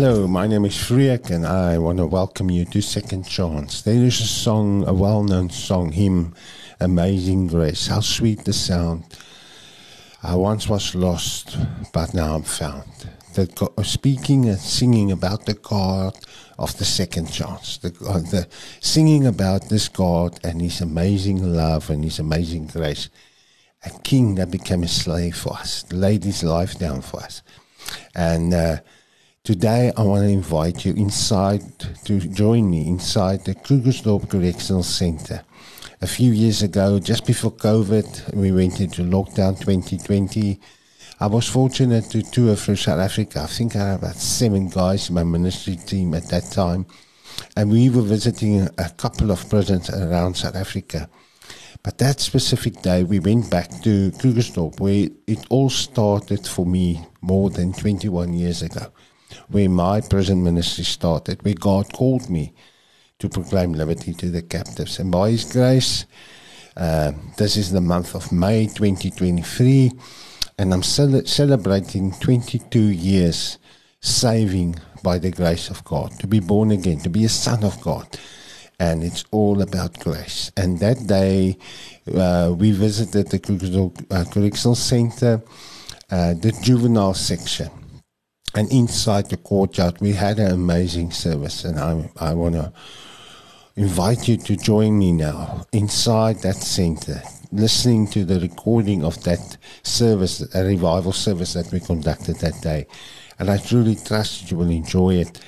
Hello, my name is Friek and I want to welcome you to Second Chance. There is a song, a well known song, hymn, Amazing Grace. How sweet the sound. I once was lost, but now I'm found. The, speaking and singing about the God of the second chance, the, uh, the singing about this God and His amazing love and His amazing grace. A king that became a slave for us, laid his life down for us. And uh, Today, I want to invite you inside to join me inside the Krugersdorp Correctional Center. A few years ago, just before COVID, we went into lockdown 2020. I was fortunate to tour through South Africa. I think I had about seven guys in my ministry team at that time. And we were visiting a couple of prisons around South Africa. But that specific day, we went back to Krugersdorp, where it all started for me more than 21 years ago where my prison ministry started, where God called me to proclaim liberty to the captives. And by His grace, uh, this is the month of May 2023, and I'm cel- celebrating 22 years saving by the grace of God, to be born again, to be a son of God. And it's all about grace. And that day, uh, we visited the Correctional Center, uh, the juvenile section and inside the courtyard, we had an amazing service, and I, I want to invite you to join me now inside that center, listening to the recording of that service, a revival service that we conducted that day. And I truly trust you will enjoy it.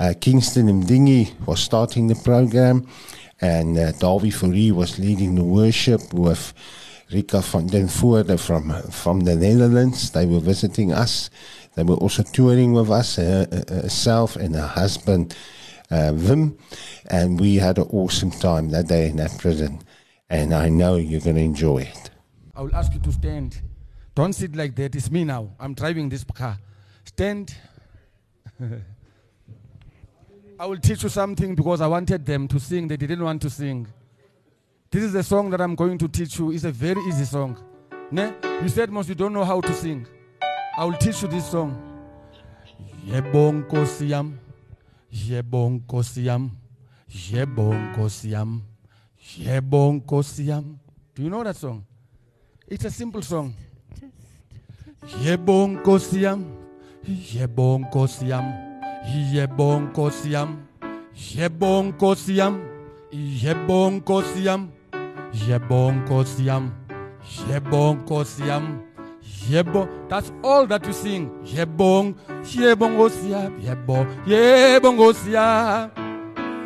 Uh, Kingston Mdingi was starting the program, and uh, Davy Fourie was leading the worship with Rika van den Voorde from, from the Netherlands. They were visiting us. They were also touring with us, uh, uh, herself and her husband, uh, Wim. And we had an awesome time that day in that prison. And I know you're going to enjoy it. I will ask you to stand. Don't sit like that. It's me now. I'm driving this car. Stand. I will teach you something because I wanted them to sing. They didn't want to sing. This is the song that I'm going to teach you. It's a very easy song. Ne? You said most you don't know how to sing. I will teach you this song. Yebo nkosi yam. Yebo nkosi yam. Yebo nkosi. Do you know that song? It's a simple song. Yebo nkosi yam. Yebo nkosi yam. Yebo nkosi yam. Yebo nkosi yam. Yebo nkosi yam. Yebo, that's all that you sing. Yebong, yebongosia, yebo, yebongosia,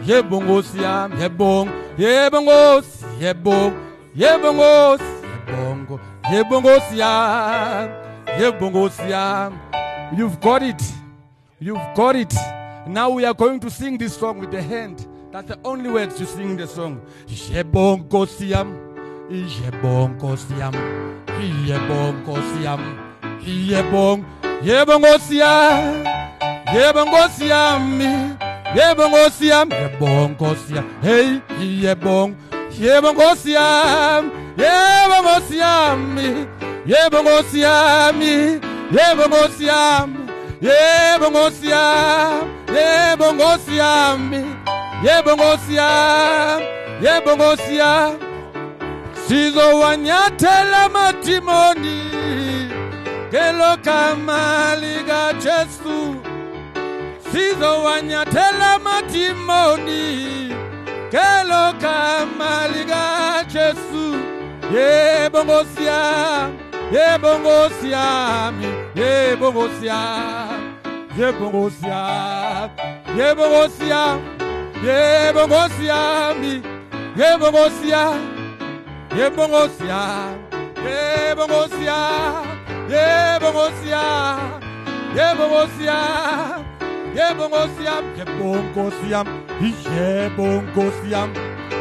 yebongosia, yebong, yebongos, yebong, yebongos, yebongo, yebongosia, yebongosia. You've got it. You've got it. Now we are going to sing this song with the hand. That's the only words you sing the song. Yebongosiam, yebongosiam. Yebong kosiam, yebong, yebong osiam, yebong osiam, yebong osiam, yebong osiam, hey, yebong, yebong osiam, yebong osiam, yebong osiam, yebong osiam, yebong osiam, yebong osiam, yebong osiam, yebong osiam. sizowanyathela matimoni ngelo gama likajesu. Sizowanyathela matimoni ngelo gama likajesu. Yebo nkosi yami. Yebo nkosi yami. Yebo nkosi yami. Yebo nkosi yami. Yebo nkosi yami. Yebo nkosi yebongosia yebongosia yebongosia yebongosia yebongosia yebongosia yebongosia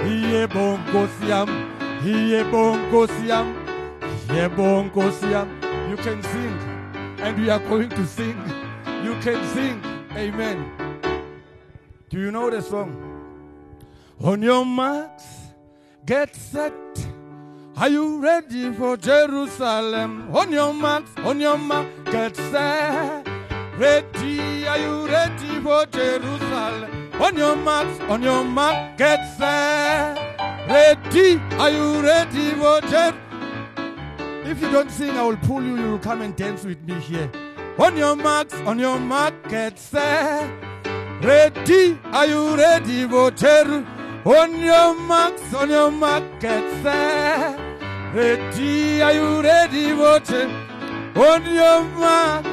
yebongosia yebongosia yebongosia you can sing and we are going to sing. You can sing. Amen. Do you know the song? On your marks get set are you ready for Jerusalem? On your marks, on your mark, get set. Ready, are you ready for Jerusalem? On your marks, on your mark, get set. Ready, are you ready for Jerusalem? If you don't sing, I will pull you. You will come and dance with me here. On your marks, on your mark, get set. Ready, are you ready for Jerusalem? On your marks, on your mark, get set. Ready, are you ready Jerusalem? On your mark,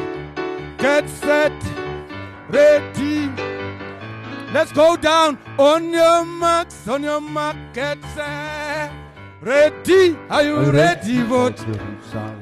get set, ready. Let's go down. On your marks, on your mark, get set, ready. Are you ready for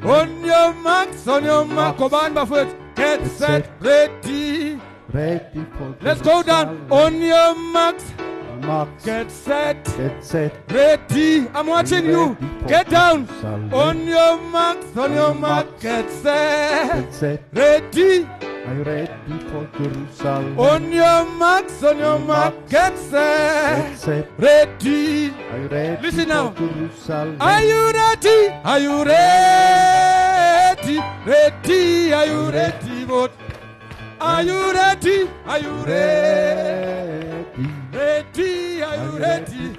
On your marks, on your mark, come on, Buffett. Get set, ready. Ready for Let's go down. On your marks, Marks. get set, Get set. ready. I'm watching you. Ready for Get down. Jerusalem. On your marks, on your mark, get set, Get set. ready. Are you ready for Jerusalem? On your marks, on your mark, get Get set, set. ready. Are you ready Listen now. Jerusalem? Are you ready? Are you ready? Ready? Are you ready? What? Are you ready? Are you ready? Ready? Are you ready?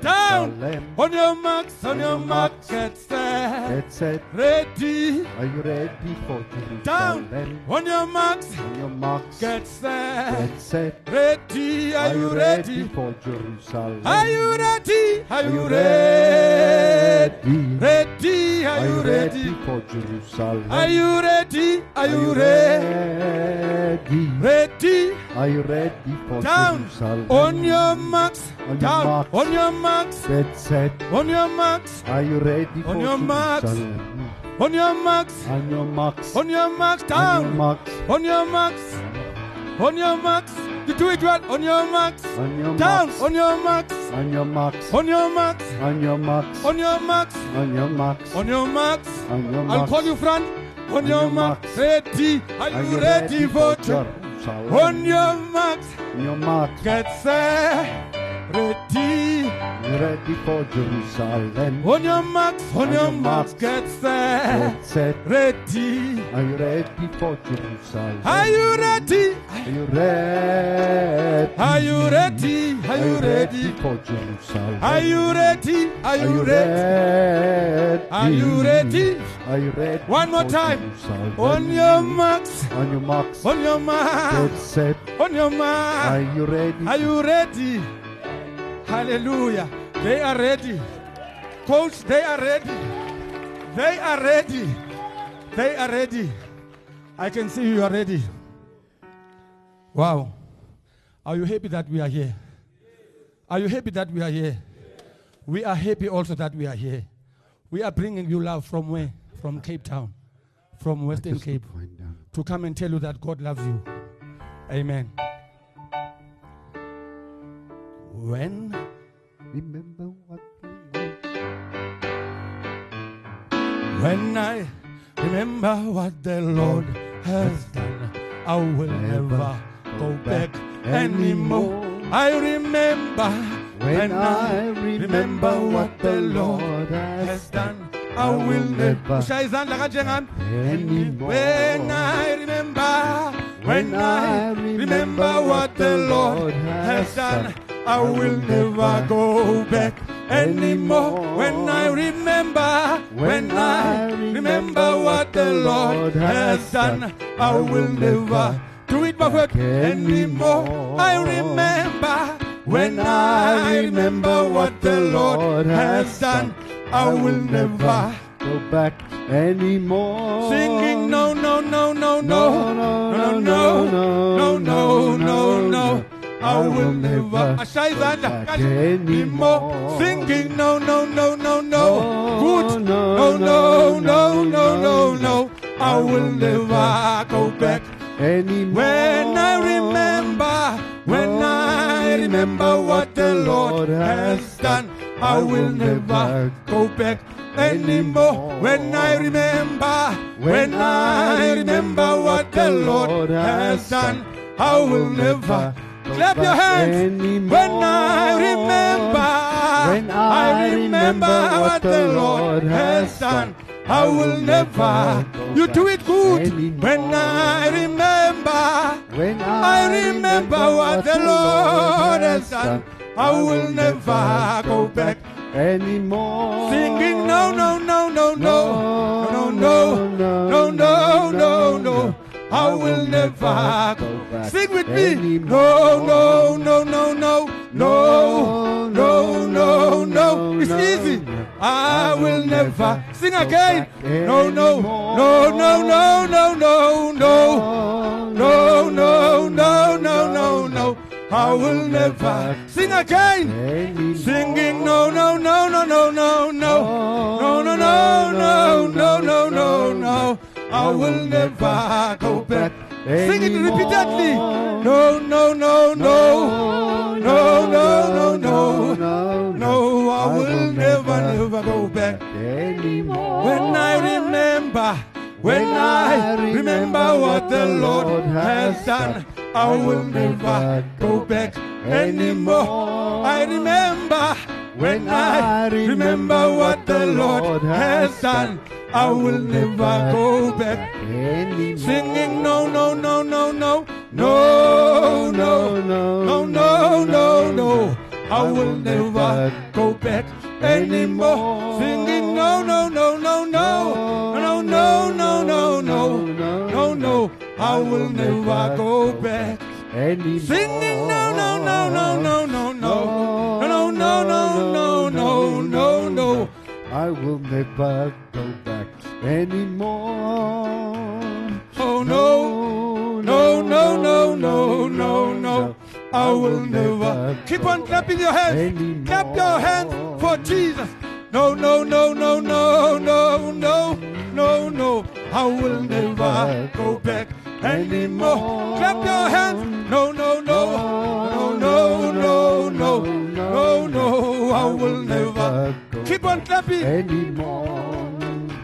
Down. On your marks, on your mark, get set, Get set. ready. Are you ready for Jerusalem? Down. On your marks, On your marks. get set, Get set. ready. Are you ready? for Jerusalem? Are you ready? Are you ready? ready? Are you ready? for Jerusalem? Are you ready? Are you ready? ready? Are you ready for Down. Jerusalem? On your marks. On your Down. marks. On your marks. Get set. On your marks. Are you ready On for your marks. On your marks. On your marks. On your marks. On your Down. marks. On your marks. On your marks. You do it well. On your marks. On your Down. marks. On your marks. On your marks. On your marks. On your marks. On your marks. On your marks. On your marks. On your I'll call you front. On, On your marks. marks. Ready? Are you ready? Jerusalem? On your marks. Your marks. Get set. Ready. You ready for Jerusalem? On your marks. On On your your marks. marks. Get set. Get set. Ready. Are you ready for Jerusalem? Are you ready? Are you ready? Are you ready? Are you ready? for Jerusalem? Are you ready? Are you ready? Are you ready? Are you ready? One more time. On your marks. On your marks. On your marks, Get set. On your marks. Are you ready? Are you ready? Hallelujah. They are ready. Coach, they are ready. They are ready. They are ready. I can see you are ready. Wow. Are you happy that we are here? Are you happy that we are here? We are happy also that we are here. We are bringing you love from where? From Cape Town, from Western Cape, to come and tell you that God loves you. Amen. When Remember what the Lord when I remember what the Lord has done, I will never go back anymore. I remember when I remember what the Lord has done. I will never. Ushaya izandla kanjengami. anymore. When I remember, when I remember what the Lord has done, I will never go back anymore. When I remember, when I remember what the Lord has done, I will never do it backward anymore. I remember when I remember what the Lord has done, I will never. go back anymore. Singing no no no no no No, no no, no no no, no no no no. I will never ashaya izandla anymore singing no no no no no good no no no no no no I will never go back anymore. when I remember when I remember what the Lord has done I will never go back anymore when I remember when I remember what the Lord has done I will never clap your hands when I remember When I remember what the Lord has done I will never you do it good when I remember when I remember what the Lord has done. I will never go back anymore. singing no, no, no, no, no, no, no, no, no, no, no. I will never go back Sing with me. No, no, no, no, no, no, no, no, no. It's easy. I will never sing again. No, no, no, no, no, no, no, no. No, no, no, no, no, no. I will never sing again. Singing no, no, no, no, no, no, no. No, no, no, no, no, no, no, no. I will never go back. Sing it repeatedly. No, no, no, no. No, no, no, no. No, I will never, never go back. anymore. When I remember, when I remember what the Lord has done, I will never go back anymore. I remember when I remember what the Lord has done, I will never go back. Singing no, no, no, no, no, no, no, no, no, no, no. No I will never go back anymore. Singing no, no, no, no, no, no, no, no, no, no, no, no. I will never go back. anymore. Singing no, no, no, no, no, no, no, no, no, no, no. I will never go back anymore. Oh no, no, no, no, no, no, no. I will never. Keep on clapping your hands. Clap your hands for Jesus. No, no, no, no, no, no, no, no, no. I will never go back anymore. Clap your hands. No, no, no, no, no, no, no, no, no. I will never. Keep on clapping. anymore.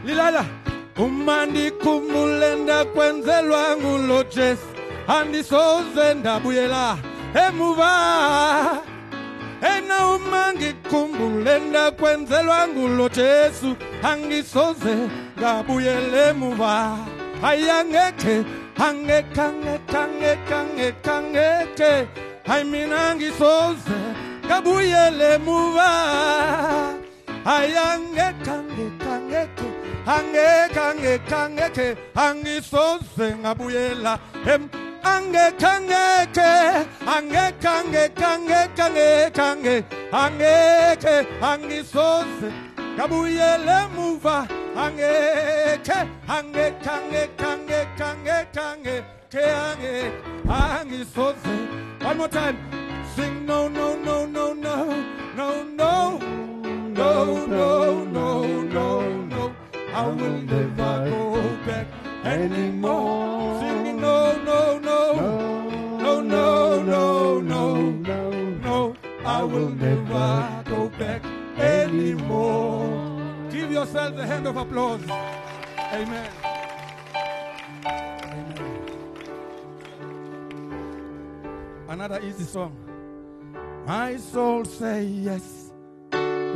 lilala. Uma ndikhumbule ndakwenzelwa ngulo jesu andisoze ndabuyela. Emuva ena uma ngikhumbule ndakwenzelwa ngulo jesu angisoze ngabuyela emuva hayi angekhe angekhe angekhe angekhe angekhe angekhe hayi mina ngisoze ngabuyela emuva one more time. Sing no no no no no no no no, no, no, no, no. I will never go back anymore. Singing no, no, no, no, no, no, no, no. I will never go back anymore. Give yourself a hand of applause. Amen. Another easy song. My soul say yes.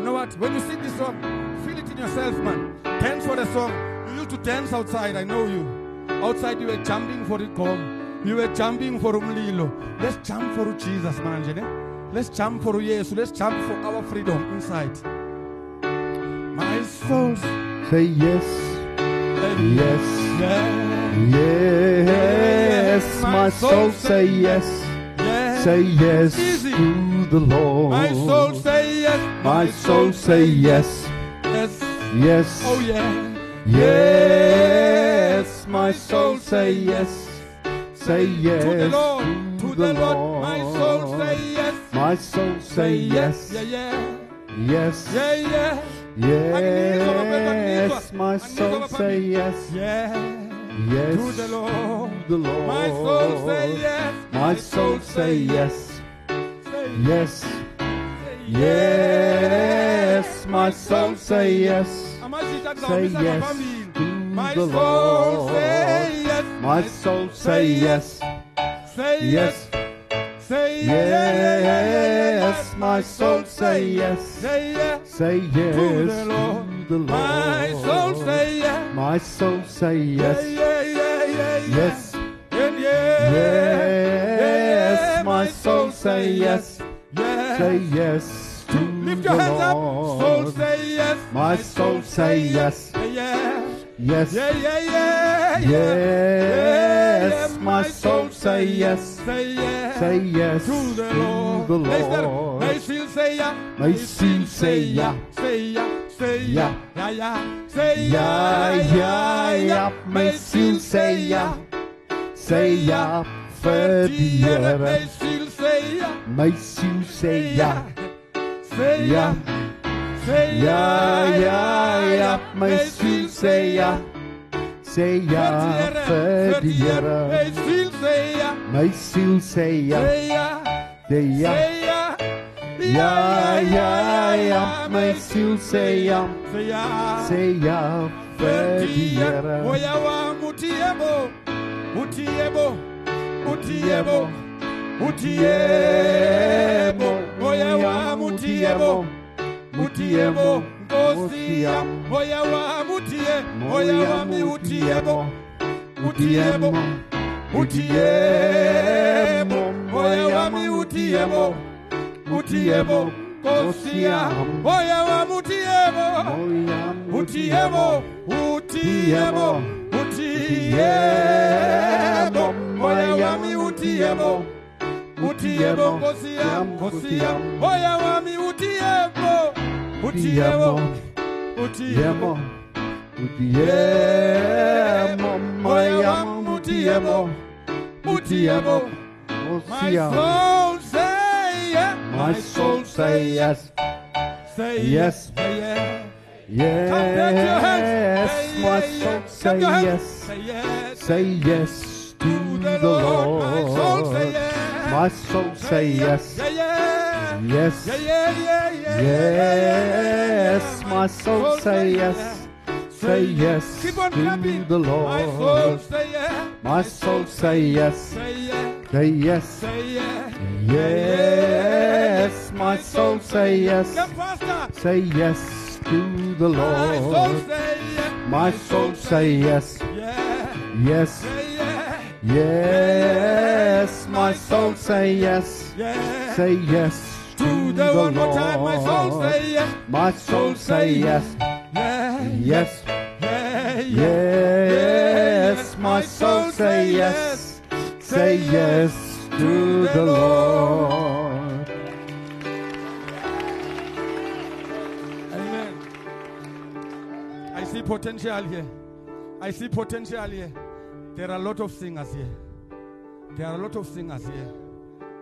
You know what? When you sing this song, feel it in yourself, man. Dance for the song. You used to dance outside, I know you. Outside you were jumping for the come. You were jumping for umlilo. Let's jump for Jesus, man. Let's jump for Jesus. Let's jump for our freedom inside. My soul Say yes, say yes, yeah, yes. My soul say yes, yeah. say yes to the Lord. My soul say yes. My soul say yes, yes. yes, Oh yeah. yes. My soul say yes, say yes To the Lord, to the Lord, my soul say yes. My soul say yes, Yeah, yeah, yes, yeah, yeah, yes. My soul say yes, yeah. yes To the Lord, to the Lord. my soul say yes. My soul say yes, yes, yes. My soul say yes, say yes to My the soul Lord. say yes. My soul say yes, Say yes, Say yes. My soul say yes, Say yeah. say To yes the Lord. to the Lord. My soul say yeah. My soul say yes, yes, Yeah, yeah. yes. yes, yes. Say yes to Lift the your hands up. Lord. Soul say yes. My soul say yes, Say yes. yes, Yeah, yeah, yeah, yeah. yes. My soul say yes, Say yes. say yes to the Lord. the Lord. May still say yeah. May still say yeah. Say yeah. Say Yeah. yeah. Yeah, yeah. Say yeah. ja, May may still say ja, say ja for de May Heere. still say yeah. Say ja, Say ja, ja, ja, may still say ja, say ja de. May still say yeah. May say ja, yeah. say ja, yeah. ja, ja, ja, may say ja, Say yeah. ja de Oya wa mutiebo, mutiebo, mutiebo, mutiebo. Oya wa mutiebo, mutiebo. Ngosia, oya wa mutie, oya wa mi mutiebo, mutiebo, mutiebo. Oya wa mi mutiebo, mutiebo. Ngosia, oya wa mutiebo. Utiemo, utiemo, utiemo, oya wami utiemo, utiemo, kosiam, kosiam, oya wami utiemo, utiemo, utiemo, Utiemo, oya wami utiemo, utiemo. My soul say yes My soul say yes, say yes. hands. yes. My soul say Clap your hands. yes, Say yes. say yes to the Lord. My soul say yes. My soul say yes, yes, yes. My soul say yes, say yes to the Lord. My soul say yes, Say yes, yes. My soul say yes, say yes to the Lord. My soul say yes, yes, yes. My soul say yes, Yeah. say yes To the one more time. My soul Lord. say yeah. My soul say yes, Yeah. yes. Yeah. yes. My soul say yes, say yes to the Lord. Amen. I see potential here. I see potential here. There are a lot of singers here. There are a lot of singers here.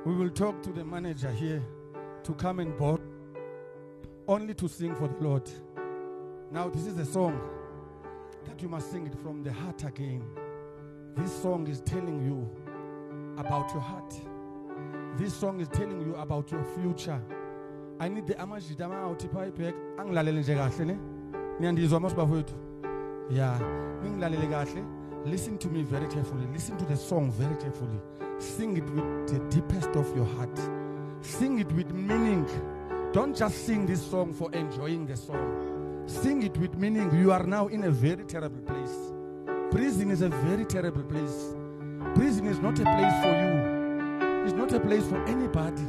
We will talk to the manager here to come and board only to sing for the Lord. Now, this is a song that you must sing it from the heart again. This song is telling you about your heart. This song is telling you about your future. I need the amajida amawuthi phaa ibhek angilalele nje kahle ne niyandizwa masibafowethu ya ningilalele kahle listen to me very carefully. Listen to the song very carefully. Sing it with the deepest of your heart. Sing it with meaning. Don't just sing this song for enjoying the song. Sing it with meaning. You are now in a very terrible place. Prison is a very terrible place. Prison is not a place for you. It's not a place for anybody.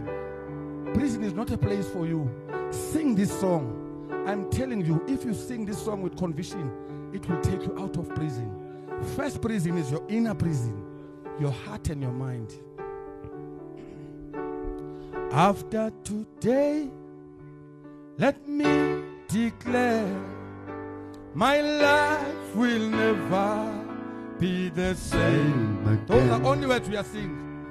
Prison is not a place for you. Sing this song. I'm telling you, if you sing this song with conviction, it will take you out of prison. First prison is your inner prison, your heart and your mind. After today, let me declare my life will never be the same. Same Those are only words we are singing.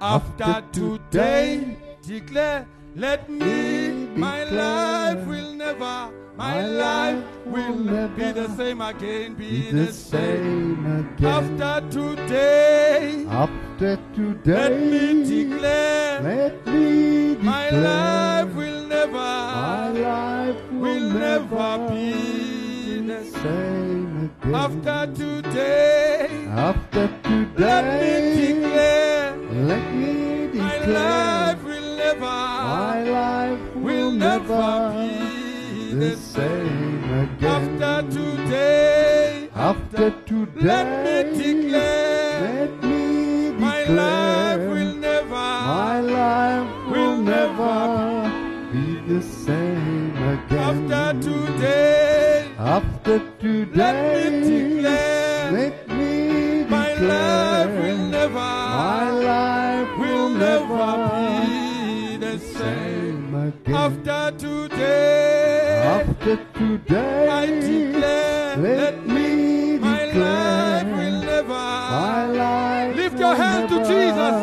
After today, declare, let me, declare. my life will never, my life will never be the same again, be the same. again. After today, After today, let me declare, let me declare, my life will never, my life will never be the same again. After today, After today, let me declare, let me declare, my life will never. my life will never be the same again. After today, after today, let me declare, let me declare my life will never, my life will never be the same again. After today, after today. Today, I declare, let me my life will never. My life Lift your hand to Jesus.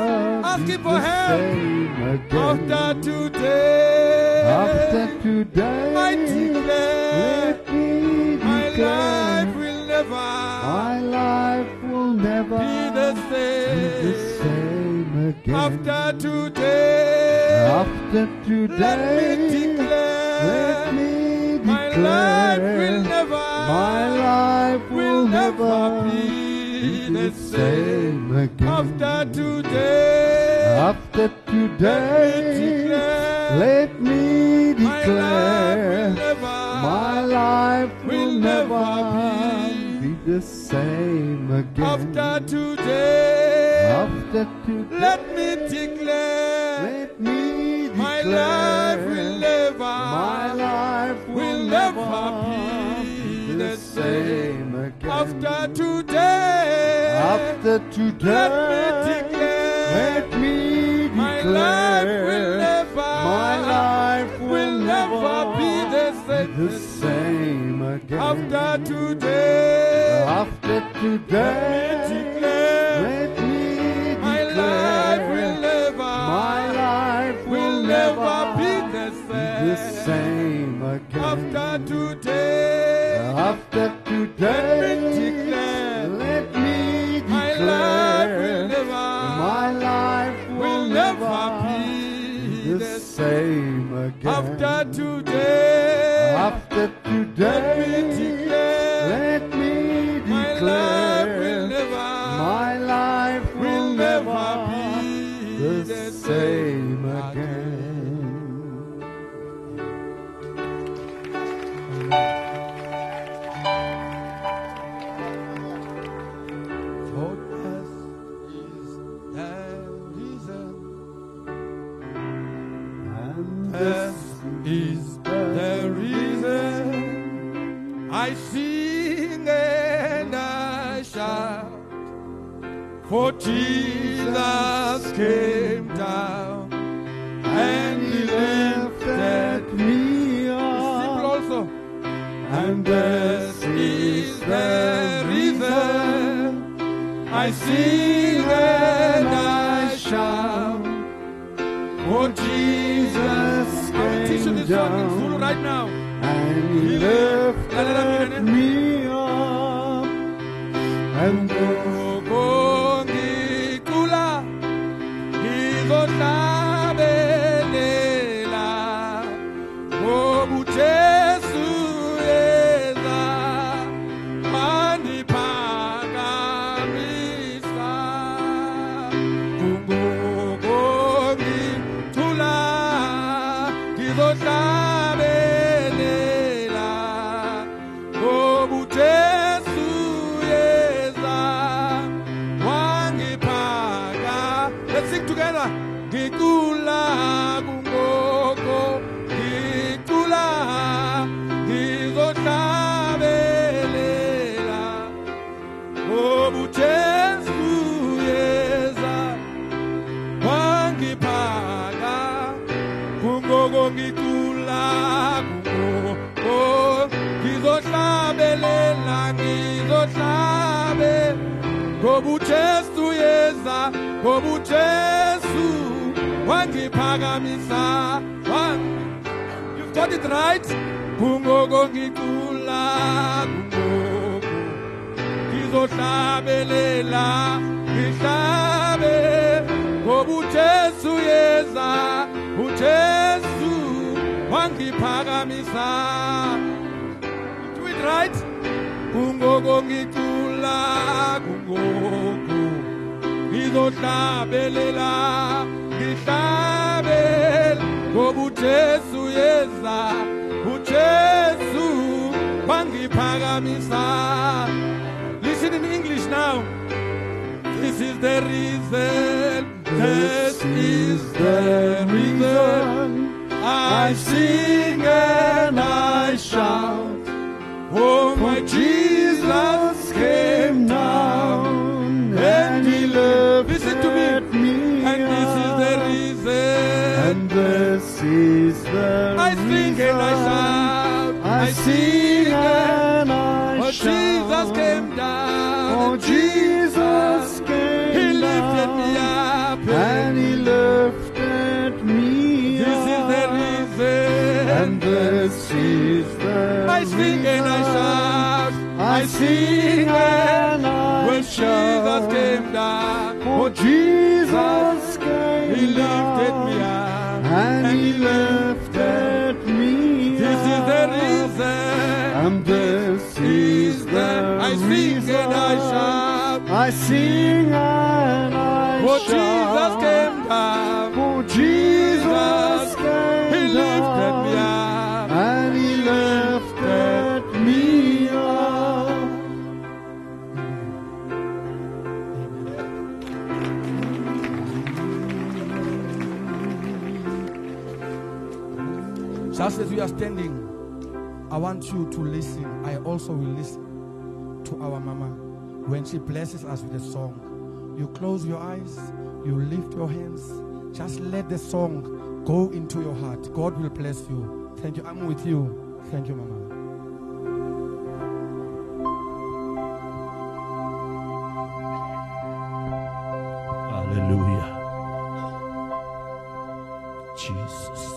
Ask him for help. same again. After today, After today, I declare, let me my declare. life will never My life will never be the be the same. same again. After today, After today, life will never, My life will never be the same. again. After today, After today, let me my life will declare. never, My life will never be the same again. after today, After today, let me declare, same again. after today, After today, let me declare, let me my life will never, My life will, will never be the same. the same again. After today, After today, let me declare, let me my life will never, My life will never be the the same. same again. After Death is the reason I sing and I shout. For Jesus came down and he lifted me. up. also. And This is the reason I sing and teach you this song in Zulu right now. And he lifted You've got it right. Kungoko ngicula, kungoko, ngizohlabelela, ngihlabe, ngoba uJesu yeza, uJesu wangiphakamisa. Do it right. Kungoko ngicula, kungoko, ngizohlabelela, ngihlabe, ngoba uJesu yeza, uJesu wangiphakamisa. Listen in English now. This is the reason. This is the reason. I sing and I shout. Oh, I sing and I shout. I sing and I Oh, shout. Jesus came down. Oh, Jesus came He lifted me up. and He lifted me This is the up. reason. And this is the I sing and I shout. I sing and I When shout. Jesus came down. Oh, oh Jesus came He lifted me up. and He lifted I sing and I shout. I sing and I Oh, shout. Jesus came down. Oh, Jesus came He lifted me down up. and He lifted me up. Just as we are standing, I want you to listen. I also will listen our mama when she blesses us with a song. You close your eyes, you lift your hands, just let the song go into your heart. God will bless you. Thank you. I'm with you. Thank you, mama. Hallelujah. Jesus.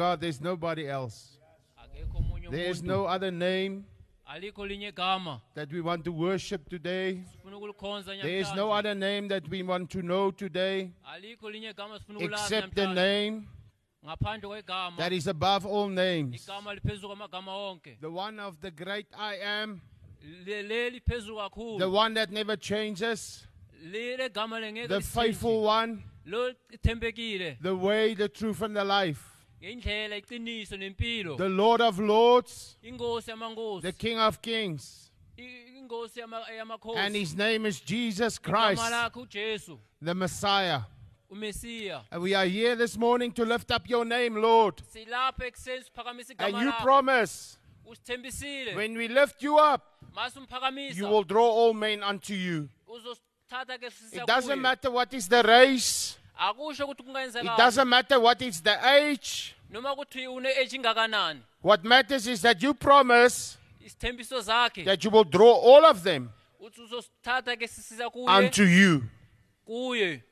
God, there's nobody else. There is no other name alikho linye igama. that we want to worship today. There is no other name that we want to know today alikho linye igama sifuna ukulazi except the name that is above all names. igama liphezulu kwamagama wonke The one of the great I am, Le- leli phezulu the one that never changes, lile gama lengeke the faithful one, the way, the truth, and the life, ngendlela iqiniso nempilo. The Lord of lords, inkosi the yamankosi King of kings. I- inkosi yama- And yamakhosi his name is Jesus igama Christ, lakhe ujesu. the Messiah. umesiya And we are here this morning to lift up your name, Lord. silapha ekuseni siphakamisa And igama you lakho. promise usithembisile. when we lift you up, you will draw all men unto you. uzosithatha ke It doesn't matter what is the race, it doesn't matter what is the age. noma ukuthi une-age ingakanani What matters is that you promise that you will draw all of them uthi uzosithatha ke sisiza kuye unto you.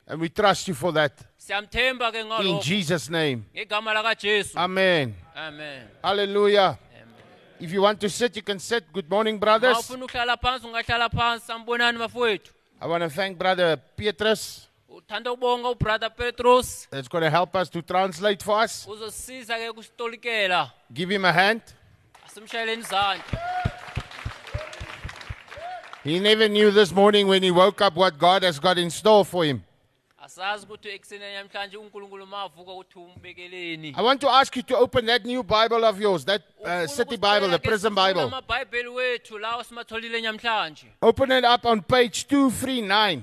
And we trust you for that. In Jesus' name. Amen. amen Hallelujah. Amen. If you want to sit, you can sit. Good morning, brothers. ufuna ukuhlala phansi ungahlala phansi sambonani bafowethu I want to thank Brother Petrus uthanda ukubonga ubrother petros that's going to help us to translate for us. uzosisiza ke kusitolikela Give him a hand. asimshayeleni izandla He never knew this morning when he woke up what God has got in store for him. asazi ukuthi ekuseni namhlanje unkulunkulu mavuka ukuthi umbekeleni I want to ask you to open that new Bible of yours, that uh, city Bible, the prison Bible. amabhayibheli wethu lawa simatholile namhlanje Open it up on page 239.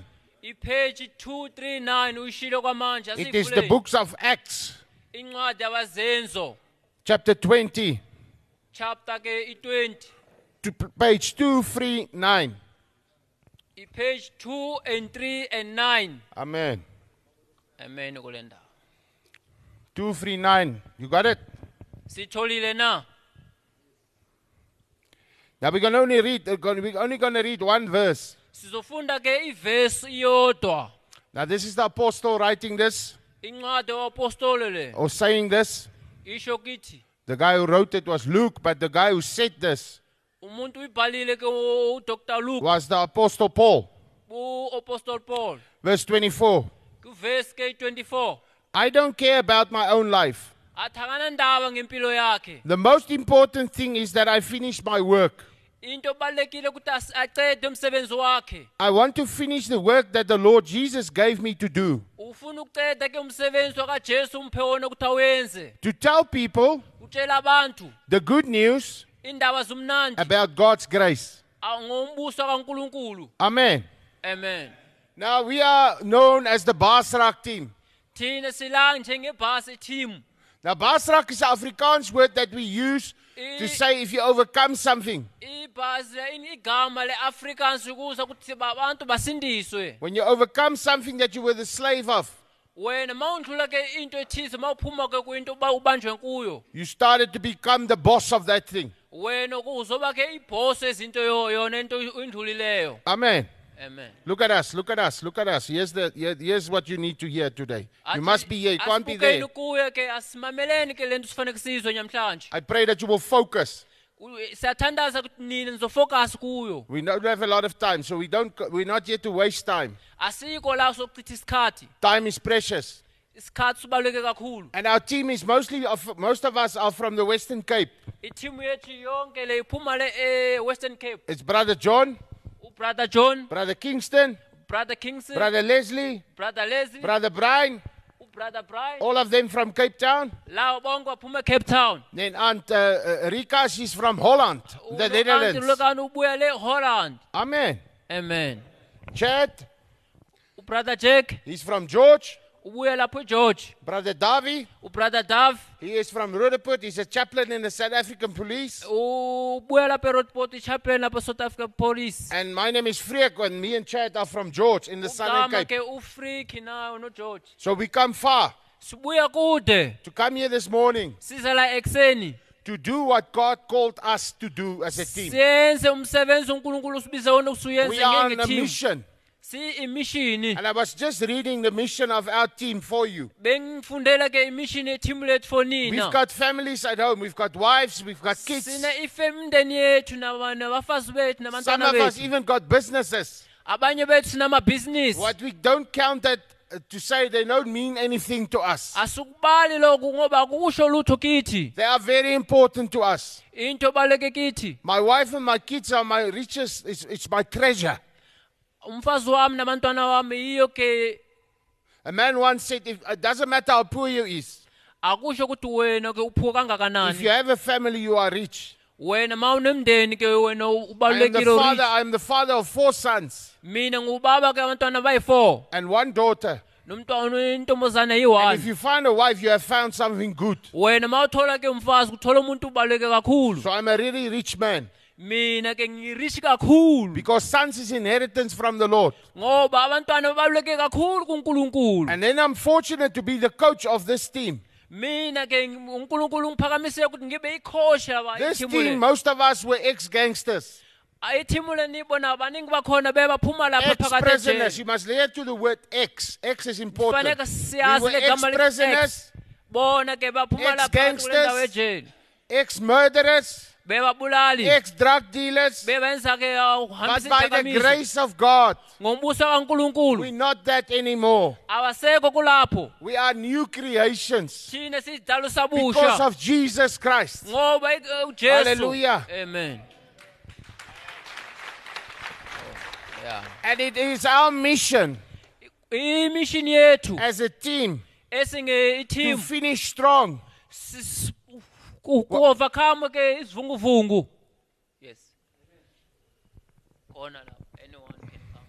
Ipheji 239 uyishilo kwamanje It is the books of Acts, incwadi yabazenzo chapter 20, chapter ke i-20 to p- page 239. page 2 and 3 and 9 Amen. amen kule ndawo 239. You got it? sitholile na Now we're going to only read, uh, we're only going to read one verse. Sizofunda ke ivesi iyodwa Now this is the apostle writing this incwadi le or saying this. isho kithi The guy who wrote it was Luke, but the guy who said this umuntu uyibhalile ke u- udr luke was the apostle Paul. u-apostol paul Verse 24. kuvesi ke i-24 I don't care about my own life. athi akanandaba ngempilo yakhe The most important thing is that I finish my work. Into obalulekile ukuthi as- acede umsebenzi wakhe I want to finish the work that the Lord Jesus gave me to do. ufuna ukuceda ke umsebenzi wakajesu umphe wona ukuthi awenze To tell people the good news about God's grace. a- ngombuso kankulunkulu Amen. amen Now we are known as the Baasraak team. thina sila njengebhasi Now Baasraak is an Afrikaans word that we use to say if you overcome something. ibhasi ini- igama le-afrikaans ukuze ukuthi ba- abantu basindiswe When you overcome something that you were the slave of, wena ma undlula ke into ethize ma uphuma ke kwinto uba ubanjwe kuyo you started to become the boss of that thing. wena uzoba ke ibhosi ezinto yo- yona into indlulileyo Amen. Amen Look at us, look at us, look at us. Here's, the, here- here's what you need to hear today. You must be here, you can't be there. asibukeni kuye ke asimameleni ke lento sifanele sizwe namhlanje I pray that you will focus. Eh, siyathandaza ukuthi nina nizofocus kuyo We don't have a lot of time, so we don't, we're not here to waste time. asikho la sokuchitha isikhathi Time is precious. isikhathi sibaluleke kakhulu And our team is mostly, of, most of us are from the Western Cape. ithimu yethu yonke le iphuma le eh, e-western cape It's Brother John, ubrother john. Brother Kingston, brother kingston. Brother Leslie, brother leslie. Brother Brian, ubrother brian. All of them from Cape Town. lawo bonke baphuma ecape town. Then Aunt uh, uh, Rika, she's from Holland, the Netherlands. lokani ubuya le holland. Amen. amen. Chad, Brother jack he's from George. Ubuya lapho egeorge Brother Davi, ubrother dav he is from Roodepoort. He's a chaplain in the South African police. ubuya lapha erodport ichaplain lapha south africa police And my name is Freek, and me and Chad are from George in the Southern ugama Cape. ke ufreak nayo nogeorge So we come far sibuya kude to come here this morning siza la to do what God called us to do as a team. siyenze umsebenzi unkulunkulu usibize wona We are on a mission. Si imishini And I was just reading the mission of our team for you. bengifundela ke imishini yethimu lethu for We've got families at home, we've got wives, we've got kids. sine ifemndeni yethu nabafazi bethu Some nabantwana of us bethu even got businesses. abanye bethu sinamabhizinisi What we don't count that uh, to say they don't mean anything to us. asukubali lokhu ngoba akusho lutho kithi They are very important to us. into ebaluleke kithi My wife and my kids are my richest, it's, it's my treasure. Umfazi wami nabantwana wami yiyo ke A man once said, if, it doesn't matter how poor you is. akusho ukuthi wena ke uphuka If you kangakanani have a family, you are rich. wena ma unemndeni ke wena I am the ubalulekile father, I am the father of four sons mina ngubaba ke abantwana bayi-4 and one daughter. nomntwana intombazane And yi-one if you find a wife, you have found something good. wena ma uthola ke umfazi kuthola umuntu ubaluleke kakhulu So I'm a really rich man mina ke ngirishi kakhulu because sons is inheritance from the Lord. ngoba abantwana babaluleke kakhulu kunkulunkulu And then I'm fortunate to be the coach of this team. mina ke unkulunkulu ngiphakamisile ukuthi ngibe ikhosha This team, most of us were ex-gangsters, Ah, ithimu baningi bakhona bebaphuma lapha phakathi ex-prisoners. ejele You must hear to the word ex. Ex is important. We siyazi were le gama ex-prisoners, ex. bona ke baphuma lapha phakathi Ex-gangsters. ndawo ejele ex-murderers, bebabulali ex-drug dealers. bebenza ke But by the grace of God, ngombuso kankulunkulu we're not that anymore. awasekho kulapho We are new creations thina sidalo because of Jesus Christ. ngoba eh, ujesu Hallelujah. amen yeah. And it is our mission imishini yethu as a team esinge to finish strong. Ku-overcome ke isivunguvungu yes khona lapho anyone can come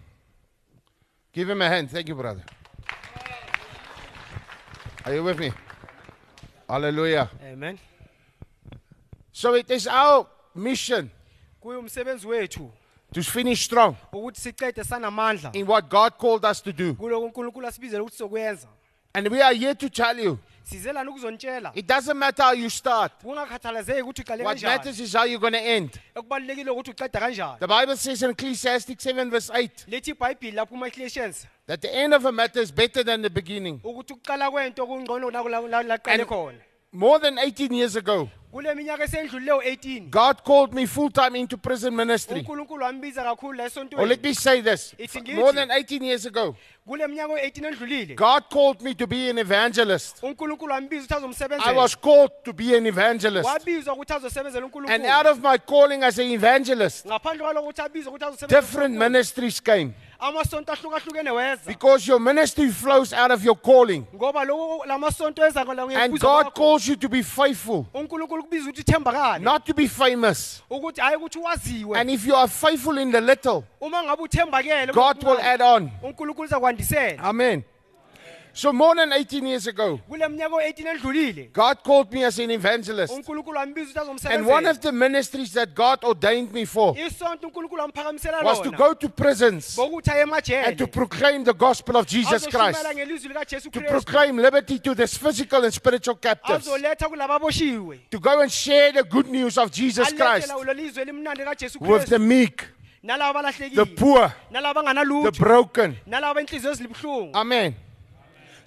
Give him a hand. Thank you, brother. Are you with me? Hallelujah. amen So it is our mission kuyumsebenzi wethu to finish strong ukuthi siqede sanamandla in what God called us to do. kuloko uNkulunkulu asibizele ukuthi sokwenza And we are here to tell you sizelana ukuzontshela it doesn't matter how you start, kungakhathalazeki ukuthi uqale what kanjani. matters is how you're going to end. ukuthi uqeda kanjani. The Bible says in Ecclesiastes 7, verse 8, lithi ibhayibhili lapho kuma-ecclesians that the end of a matter is better than the beginning. ukuthi ukuqala kwento kungcono la- la- la- laqale And- khona. More than 18 years ago, kule minyaka esendlulileyo 18 God called me full time into prison ministry. unkulunkulu wambiza kakhulu la Or oh, let esontweni me say this more than 18 years ago, kule minyaka o-18 endlulile God called me to be an evangelist. unkulunkulu wambiza ukuthi I azomsebenzela was called to be an evangelist. wabizwa ukuthi azosebenzela And out of my calling as an evangelist, ngaphandle kwaloko ukuthi abizwe ukuthi azosebenzela different uNkulunkulu, ministries came. Amasonto ahlukahlukene weza Because your ministry flows out of your calling. ngoba loko lamasonto eza And God calls you to be faithful, unkulunkulu kubiza ukuthi ithembakale not to be famous. ukuthi hayi ukuthi waziwe And if you are faithful in the little, uma ngabe uthembakele God will add on. unkulunkulu uzakwandisela Amen. So more than 18 years ago, kule minyaka o-18 endlulile God called me as an evangelist. unkulunkulu wambiza ukuthi And one of the ministries that God ordained me for isonto unkulunkulu wamphakamisela was to lona. go to prisons bokuthi aye and to emajele proclaim the gospel of Jesus azoshumayela Christ, ngelizwi likajesu to kristu. proclaim liberty to the physical and spiritual captives, azoletha kulababoshiwe to go and share the good news of Jesus Christ alethela ulo elimnandi likajesu with the kristu meek, the abalahlekile. poor, the abanganalutho. broken. nalaba inhliziyo ezilibuhlungu. Amen.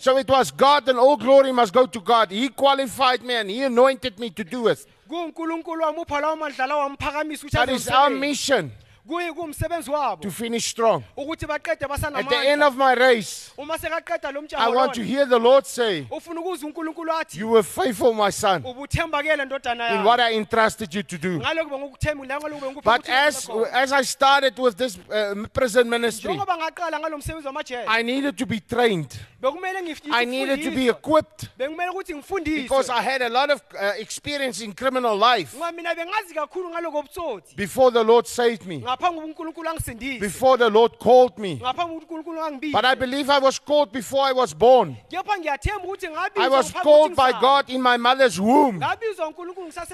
So it was God, and all glory must go to God. He qualified me and He anointed me to do it. kuwunkulunkulu wamupha lawo mandlala wamphakamisa ukuthi That is our mission kuyi kuwumsebenzi wabo to finish strong. ukuthi baqede At the end basanamandla of my race, uma sekaqeda lo I want to hear the Lord say, ufuna ukuzwa unkulunkulu athi You were faithful, my son, ubuthembakele ndodana in what yami I entrusted you to do. ngaloku bengukuthembile ngaloku bengikupha But as, khona. as I started with this uh, prison ministry, njengoba ngaqala ngalo msebenzi wamajele I needed to be trained. bekumele ngif- I needed to be ngifundiswe. equipped bekumele ukuthi because I had a lot of uh, experience in criminal life ngoba mina bengazi kakhulu ngaloko obutsotsi before the Lord saved me, ngaphambi kokuba unkulunkulu angisindise before the Lord called me. ngaphambi kokuthi unkulunkulu But I believe I was called before I was born. kepha ngiyathemba ukuthi I was called by. God in my mother's womb.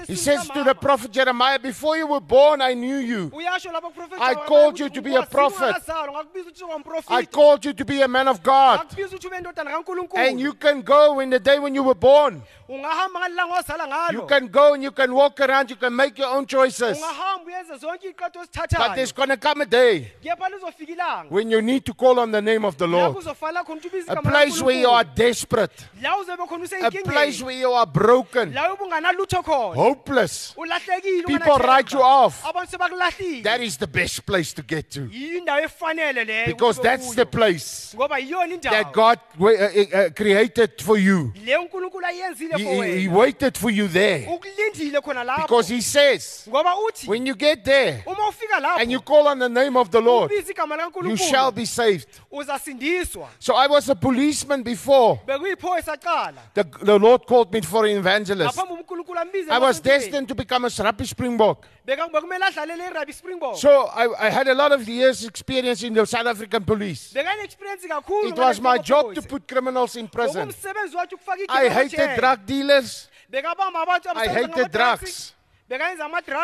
He says to the prophet Jeremiah, Before you were born, I knew you. uyasho lapho kuprofethi I called you to be a prophet. ungakazalwa, ngakubiza ukuthi ube I called you to be a man of God. ngakubiza ukuthi ube indodana And you can go in the day when you were born. ungahamba ngalilanga ozala You can go and you can walk around. You can make your own choices. ungahamba uyenze zonke iy'qeto But there's going to come a day kepha lizofika ilanga when you need to call on the name of the Lord. kuzofanele khona ukuthi ubize A place where you are desperate. la uzobe khona A place where you are broken, la ube unganalutho khona hopeless. People write you off. That is the best place to get to. yiyo indawo efanele leyo Because that's the place that God wa- uh, uh, created for you. le unkulunkulu ayenzile He, he, waited for you there. ukulindile khona lapho Because He says, when you get there and you call on the name of the Lord, you shall be saved. So I was a policeman before. The, the Lord called me for an evangelist. ngaphambi unkulunkulu ambize I was destined to become a Serapi Springbok. Beka- bekumele adlalele irabi springbok So I, I had a lot of years experience in the South African police. It was my job to put criminals in prison. Ngokumsebenzi wakhe ukufaka I hated drug dealers I hated drugs.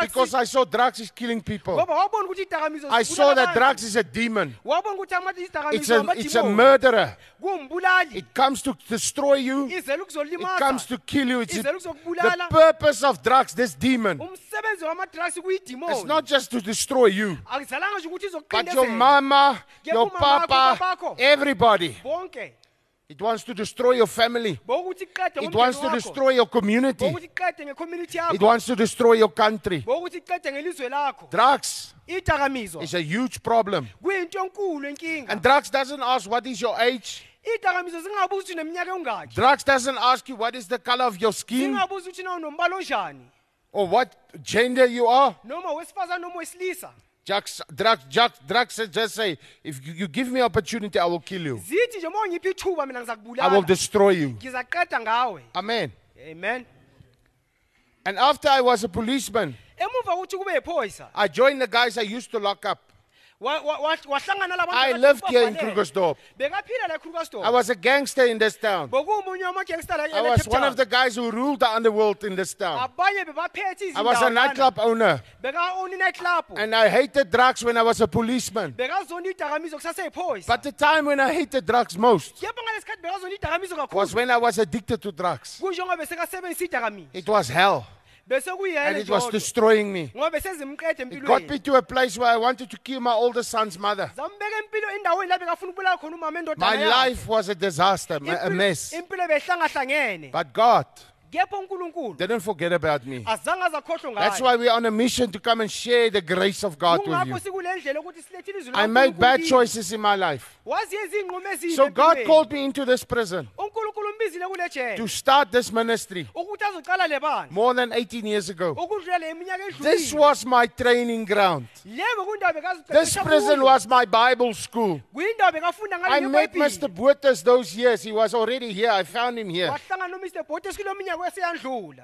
Because I saw drugs is killing people. ngoba wabona ukuthi idakamizwa I saw that drugs is a demon. wabona ukuthi ama- It's a, it's a murderer. It comes to destroy you. It comes to kill you. It's izele the purpose of drugs, this demon. It's not just to destroy you, akuzalanga nje ukuthi but your mama, your papa, everybody. It wants to destroy your family. It wants to destroy your community. bokuthi iqede ngecommunity It wants to destroy your country. bokuthi iqede ngelizwe Drugs is a huge problem. kuyinto enkulu enkinga And drugs doesn't ask what is your age. idakamizwa zingabuzi ukuthi uneminyaka ewungakhi Drugs doesn't ask you what is the color of your skin zingabuzi ukuthi na unombala onjani or what gender you are. Noma wesifazane noma wesilisa Drugs, drugs, drugs, drugs just say, if you, you give me opportunity, I will kill you. zithi nje uma ungiphi ithuba mina I will destroy you. ngizaqeda ngawe Amen. amen And after I was a policeman, emuva kokuthi kube yiphoyisa I joined the guys I used to lock up. Wa- wa- wa- wahlangana labantu I lived here in. Krugersdorp. bekaphila la I was a gangster in this town. bokuwumunye wamagangster la I was one of the guys who ruled the underworld in this town. abanye bebaphethe I was a nightclub owner. And I hated drugs when I was a policeman. bekazona idakamizwa kusaseyiphoyisa But the time when I hated drugs most kepha ngalesi khathi bekazona idakamizwa was kakhulu when I was addicted to drugs. kunjengoba besekasebenzisa idakamizwa It was hell. And it was destroying me. It got me to a place where I wanted to kill my oldest son's mother. zambeka impilo endaweni la bekafuna ukubulala khona umama My life was a disaster, a mess. But God unkulunkulu didn't forget about me. azange That's why we're on a mission to come and share the grace of God with you. sikule ndlela ukuthi silethile izwi I made bad choices in my life. waziye izinqumo ezimbi So God empilweni. called me into this prison unkulunkulu umbizile kule to jele start this ministry ukuthi azocala le bandla more than 18 years ago. This edlulile was my training ground. le This prison was my Bible school. bekafunda I met Mr. Botes those years. He was already here. I found him here. wahlangana nomr botes kulo minyaka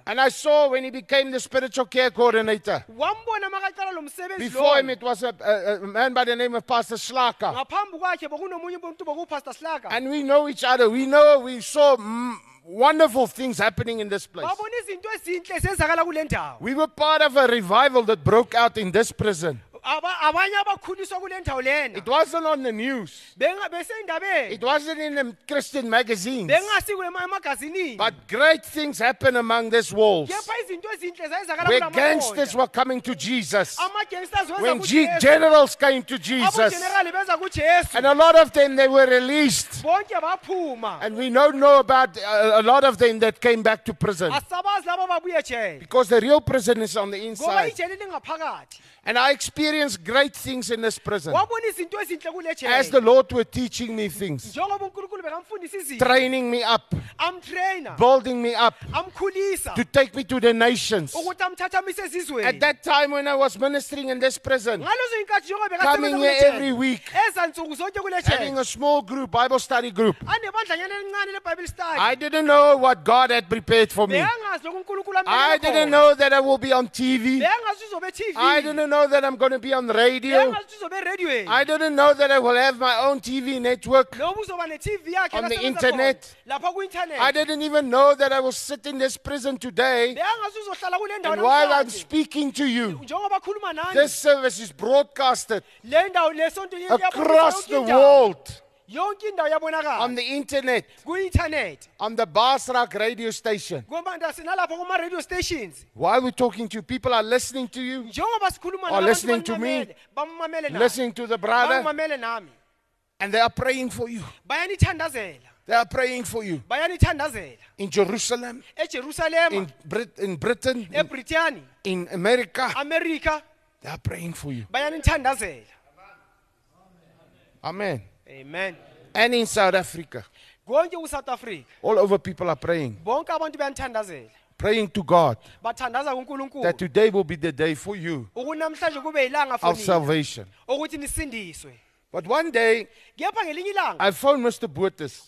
And I saw when he became the spiritual care coordinator. wambona makaqala lo msebenzi Before him, it was a, a, a man by the name of Pastor Slaka. ngaphambi kwakhe bokunomunye umuntu bokupastor slaka And we know each other. We know, we saw mm, wonderful things happening in this place. babona izinto ezinhle zenzakala kule ndawo We were part of a revival that broke out in this prison. Aba- abanye abakhuliswa kule ndawo lena It wasn't on the news, Benga- it wasn't in the Christian magazines. emagazinini But great things happened among these walls. kepha izinto ezinhle zayenzakala Where kula gangsters were coming to Jesus. ama-gangsters When kuJesu. G- generals came to Jesus. abogenerali beza kujesu And a lot of them, they were released. bonke baphuma And we don't know about uh, a lot of them that came back to prison. asabazi labo babuye jele Because the real prison is on the ngoba inside. ijele lingaphakathi And I experienced great things in this prison. wabona izinto ezinhle kule As the jele Lord were teaching me things, njengoba unkulunkulu bekamfundisa izinto training me up, amtrainer building me up. I'm amkhulisa to take me to the nations. At that time when I was ministering in this prison, coming here every week, eza nsuku zonke kule having a small group, Bible study group, anebandlanyana elincane lebible I didn't know what God had prepared for me. beyangazi lokhu unkulunkulu I didn't know that I will be on TV. beyangazi ukuthi uzobe tv I didn't know that I'm going to be on radio. beyangazi ukuthi uzobe eradiweni I didn't know that I will have my own TV network. Noma uzoba ne-tv yakhe On the internet. khona, lapha ku-internet. I didn't even know that I was sitting in this prison today. beyangazi uzohlala kule ndawo And while I'm speaking to you, njengoba akhuluma nani this service is broadcasted le ndawo lesonto across the world. On the internet, on the Baasraak radio station. Why nalapho kuma-radio stations. While we're talking to you, people are listening to you, Or listening to me. bamamele, bamamele nami. listening to the brother, and they are praying for you. bayanithandazela. They are praying for you. Bayanithandazela. In Jerusalem, ejerusalema in, Brit- in Britain, in, ebritani. In America. amerika They are praying for you. bayanithandazela. Amen. amen. And in South Africa, konke africa. All over people are praying, bonke abantu bayanithandazela praying to God. Bathandaza kunkulunkulu. That today will be the day for you ukuthi namhlanje kube yilanga for of nina. salvation. ukuthi nisindiswe But one day, kepha ngelinye ilanga I phoned Mr.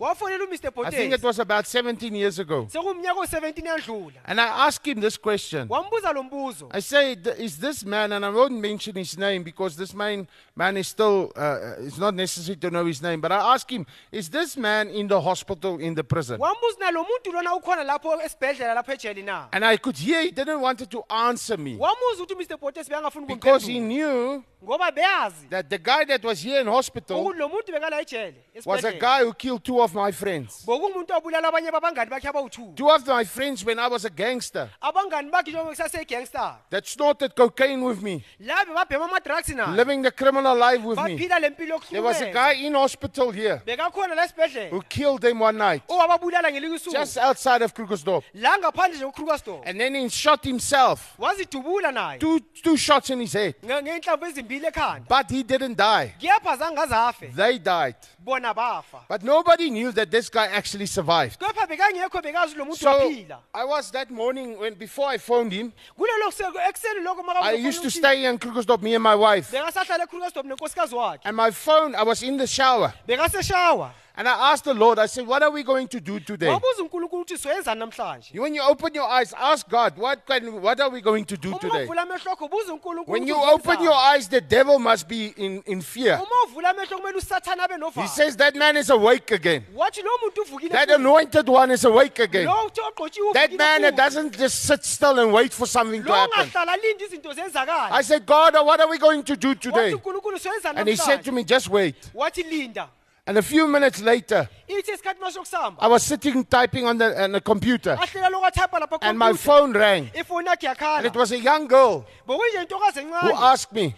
Wafonela umr I think it botes was about 17 years ago. sekumnyaka o-17 yandlula And I asked him this question. wambuza lo mbuzo I say, "D- is this man, and I won't mention his name because this man, man is still, uh, it's not necessary to know his name, but I asked him, is this man in the hospital, in the prison? wambuza nalo muntu lona ukhona lapho esibhedlela lapho ejeli na And I could hear he didn't want to answer me wamuza ukuthi umr botes beyangafuni because he knew ngoba beyazi that the guy that was here in hospital ukuthi muntu bekala ejele was a guy who killed two of my friends. bokumuntu obulala abanye babangani bakhe abawu-two Two of my friends when I was a gangster. Abangani bakhe njengoba kusasegangster that snorted cocaine with me, la bebabhema ama-drugs naye living the criminal life with me. baphila le mpilo There was a yokuhlukumeza guy in hospital here bekakhona la esibhedlela. who killed them one night. Owababulala ngelinye just usuku outside of Krugersdorp. la ngaphandle nje kukrugersdorp And then he shot himself. wazidubula naye. Two, two shots in his head. nge- ngey'nhlamvu ezimbili ekhanda. But he didn't die. kepha azafe They died. bona bafa But nobody knew that this guy actually survived. kepha bekangekho bekazi lo muntu So waphila I was that morning when before I phoned him, kulelo kuseko- ekuseni lokho I used to stay in Krugersdorp, me and my wife. bekasahlala ekrugersdorp nenkosikazi wakhe And my phone, I was in the shower. bekaseshawa And I asked the Lord, I said, What are we going to do today? wabuza unkulunkulu ukuthi soyenzani namhlanje When you open your eyes, ask God, What, can, what are we going to do uma today? uvula amehlo akho buza unkulunkulu When ukuthi you open your eyes, the devil must be in, in fear. uma uvula amehlo kumele usathane abe He novalo says, That man is awake again. wathi lo muntu uvukile That futhi. anointed one is awake again. lo uthi ogqotshiwe That uvukile man that futhi. doesn't just sit still and wait for something to lo happen. ungahlala lindi izinto zenzakala I said, God, what are we going to do wathi today? unkulunkulu And he said to namhlanje me, just wait. wathi linda And a few minutes later, ithi esikhathi masokusamba I was sitting typing on the, on the computer. Ahlela lokwathypa lapha and my phone rang. And it was a young girl who asked me,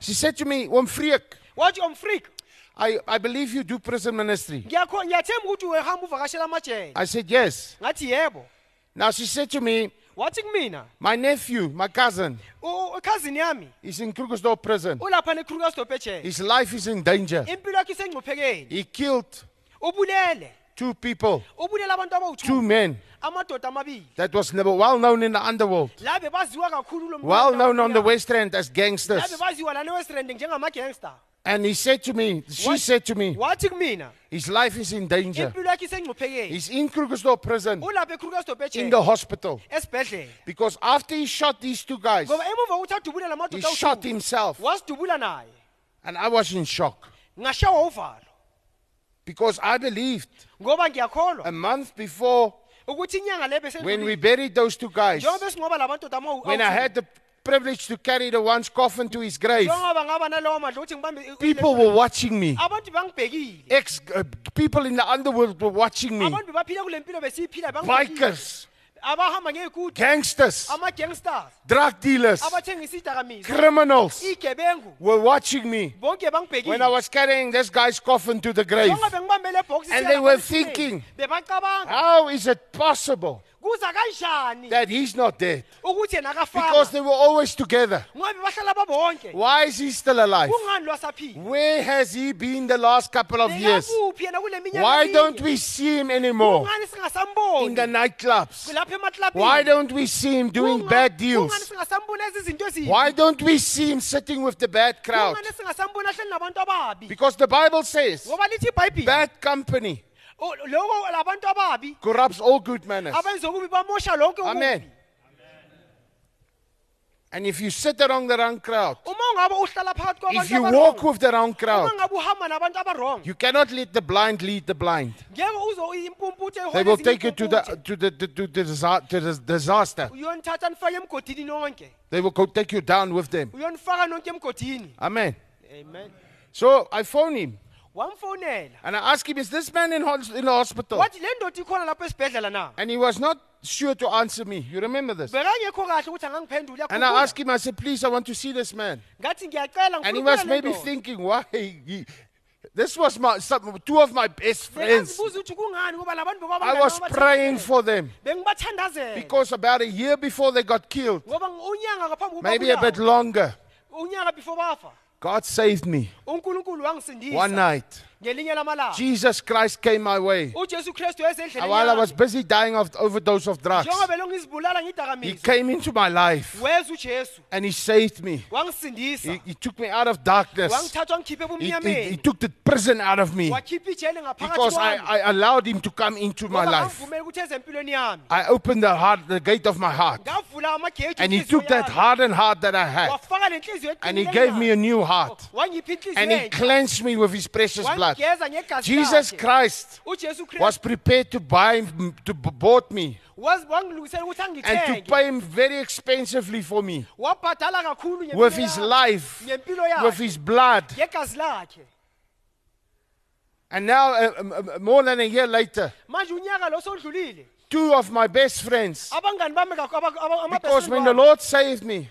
she said to me, Oom Freek, I, I believe you do prison ministry. ngiyakho- ngiyathemba ukuthi uhamba uvakashela amajele. I said, yes. Now she said to me, wathi kumina My nephew, my cousin, "U- ukhazini yami? Is in Krugersdorp prison. ulapha nekrugersdorp ejele His life is in danger. impilo yakhe isengcuphekeni He killed ubulele. two people, ubulele abantu two abawu-two men. Amadoda amabili. That was never well known in the underworld, la bebaziwa kakhulu lo well known on the. West Rand as gangsters. bebaziwa lana westland njengamagangster And he said to me, she What? said to me, wathi kumina his life is in danger. impilo yakhe isengcuphekeni He's in Krugersdorp prison, ulapha in the hospital. esibhedlela Because after he shot these two guys, ngoba emuva kokuthi adubule he shot himself. naye. And I was in shock. Ngashawa uvalo. Because I believed ngoba ngiyakholwa a month before ukuthi inyanga le when we buried those two guys, njengoba singoba labantoda ama- when I awu-two, had the privilege to carry the one's coffin to his grave, njengoba ngaba nalowo madla ukuthi ngibambe i- people were watching me. Ex uh, people in the underworld were watching me. abantu bebaphila kule mpilo besiyiphila bangibhekile. Bikers, gangsters, drug dealers, criminals were watching me when I was carrying this guy's coffin to the grave. njengoba bengibambe le box And they were thinking, How is it possible that he's not dead? Because they were always together. ngoba bebahlala babonke Why is he still alive? Where has he been the last couple of years? bekakuphi yena kule minyaka Why don't we see him anymore in the nightclubs? Why don't we see him doing bad deals? singasamboni ezi zinto ezimbi Why don't we see him sitting with the bad crowd? kungani singasamboni ahleli nabantu ababi Because the Bible says ngoba lithi ibhayibhile bad company Oh, o- loko labantu ababi corrupts all good manners. abenza bamosha lonke okubi. Amen. And if you sit around the wrong crowd, uma ungabe uhlala phakathi if you walk abarong with the wrong uma crowd, ngabe uhamba nabantu abarong you cannot let the blind lead the blind. ngeke uzo impumputhe They will take you to the to the to, to the, disa- to the disaster. uyonithatha nifake emgodini nonke They will go take you down with them. uyonifaka nonke emgodini Amen. amen So I phoned him and I asked him, "Is this man in, hos- in the hospital?" wathi le ndoda ikhona lapho esibhedlela na And he was not sure to answer me. You remember this? bekangekho kahle ukuthi angangiphenduli And I asked him, I said, "Please, I want to see this man." ngathi ngiyacela And he ngikhulumela was le maybe ndoda. thinking, "Why?" He, this was my some, two of my best friends. Bekazibuza ukuthi kungani ngoba labantu I was praying for them bengibathandazela because about a year before they got killed, ngoba unyanga ngaphambi kokuba maybe a bit longer, unyanga before bafa God saved me one night. Ngelinye lamalanga Jesus Christ came my way. ujesu kristu And while I was busy dying of overdose of drugs, njengoba He ngidakamizwa came into my life. Weza ujesu. And He saved me. wangisindisa. He, he took me out of darkness. He, he, he ebumnyameni. took the prison out of me. Wakhipha ijele ngaphakathi because I, kwami. I allowed Him to come into my ngoba life. ngangivumela ukuthi eze empilweni yami. I opened the heart, the gate of my heart, ngavula amageji and He enhliziyo took that yami. hardened heart that I had, wafaka le nhliziyo and He gave me a new heart, wangipha and He cleansed me with His precious blood. Jesus. Christ was prepared to buy, to bought me, wazi- wangilungisela ukuthi and to pay Him very expensively for me wabhadala kakhulu ngempilo with His life, with His blood. And now, uh, um, more than a year later, manje unyaka lo sodlulile two of my best friends, abangani bami kakho- aba- aba- ama- because when the. Lord saved me,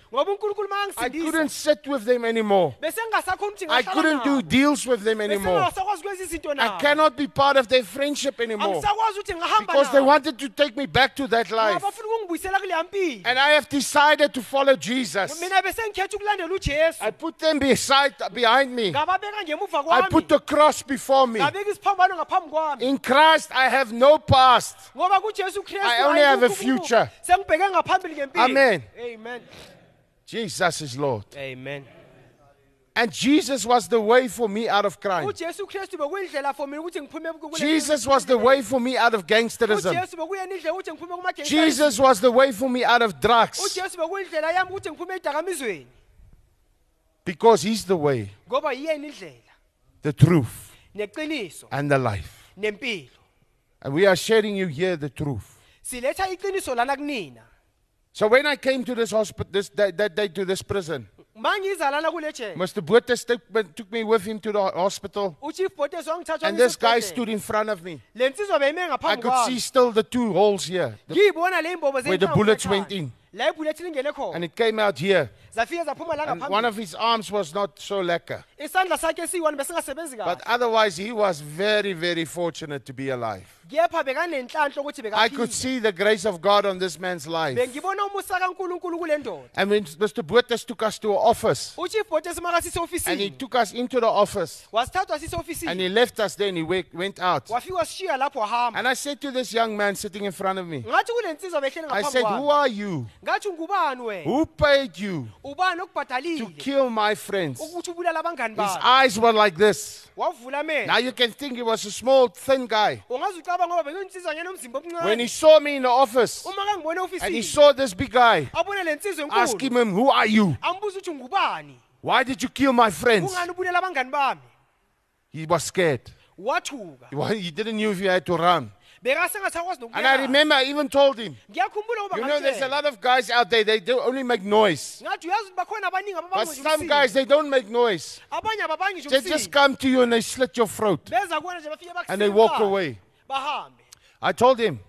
I couldn't sit with them anymore. bese ngingasakhona ukuthi I couldn't do deals with them anymore. ngingasakwazi ukwenza izinto I cannot be part of their friendship anymore angisakwazi ukuthi ngahamba because they wanted to take me back to that life. bafuna ukungibuyisela kuleya mpilo And I have decided to follow Jesus. mina bese ngikhetha ukulandela ujesu I put them beside, behind me. I put the cross before me. ngabeka isiphambano ngaphambi kwami In Christ, I have no past. Ngoba kujesu kristu I only have a future. sengibheke ngaphambili ngempilo Amen. amen Jesus is Lord. amen And Jesus was the way for me out of crime. ujesu kristu bekuyindlela for mina ukuthi ngiphume ku- kule- Jesus was the way for me out of gangsterism. ujesu bekuyena indlela ukuthi ngiphume kumagangster Jesus was the way for me out of drugs. ujesu bekuyindlela yami ukuthi ngiphume edakamizweni Because He's the way, ngoba yiyena indlela the truth, and the life. And we are sharing you here the truth. siletha iqiniso lana kunina So when I came to this hospital, this, that, that day to this prison, mangiza lana kule jele Mr. Botes took, took me with him to the hospital. uchief botes wangithatha And this guy stood in front of me. le nsizwa beyime I ngaphambi could see kwami still the two holes here. The- ngiyibona le imbobo Where the bullets went in. la ibullet lingene and it came out here. Zafike zaphuma And one of his arms was not so lekker. isandla sakhe esiyi-one besingasebenzi But kahle otherwise, he was very, very fortunate to be alive. kepha bekanenhlanhla ukuthi I could see the grace of God on this man's life. bengibona umusa kankulunkulu kule ndoda And when Mr. Botes took us to an office, uchief botesi makasise and he took us into the office, wasithathwa and he left us there and he wa- went out. wafika sishiya lapho wahamba And I said to this young man sitting in front of me, ngathi kule nsizwa behleli I ngaphambi said, Who kwami are you? ngathi ungubani wena Who paid you ubani to okubhadalile kill my friends? ukuthi ubulala abangani His eyes were like this. wavula Now amehlo you can think he was a small, thin guy. ungaze ucaba ngoba bekuyinsizwa nyana omzimba When he omncane saw me in the office uma kangibone and he ofisini saw this big guy, abone le nsizwa asking enkulu him, Who are you? ambuza ukuthi ungubani Why did you kill my friends? kungani ubulela abangani bami He was scared. wathuka He wa- He didn't know if he had to run. Bekasengasakwazi And I remember I even told him, ngiyakhumbula You know, there's a lot of guys out there, they do only make noise. ngathi uyazi ukuthi bakhona abaningi But some guys, they don't make noise. abanye They just come to you and they slit your throat. beza kuwena nje bafike And they walk away. bahambe I told him,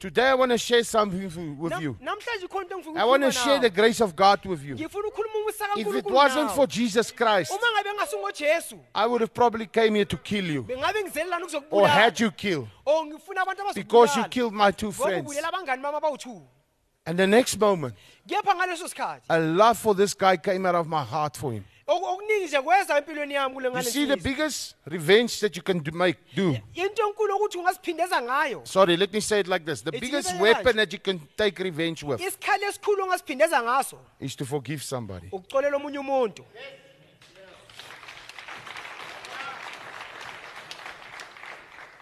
Today I want to share something with you. namhlanje khona into engifuna I want to share the grace of God with you. ngifuna ukukhuluma umusa If it wasn't for Jesus Christ, uma ngabe ngasungojesu I would have probably came here to kill you or had you killed or ngifuna abantu because you killed my two friends. ubulela abangani bami abawu-two And the next moment, kepha ngaleso sikhathi a love for this guy came out of my heart for him. Oku- okuningi nje kweza empilweni yami kule You see, the biggest revenge that you can do, make, do. into enkulu ukuthi ungaziphindeza ngayo Sorry, let me say it like this. The It's biggest even weapon that you can take revenge with isikhali esikhulu ongaziphindeza ngaso is to forgive somebody. ukuxolela omunye umuntu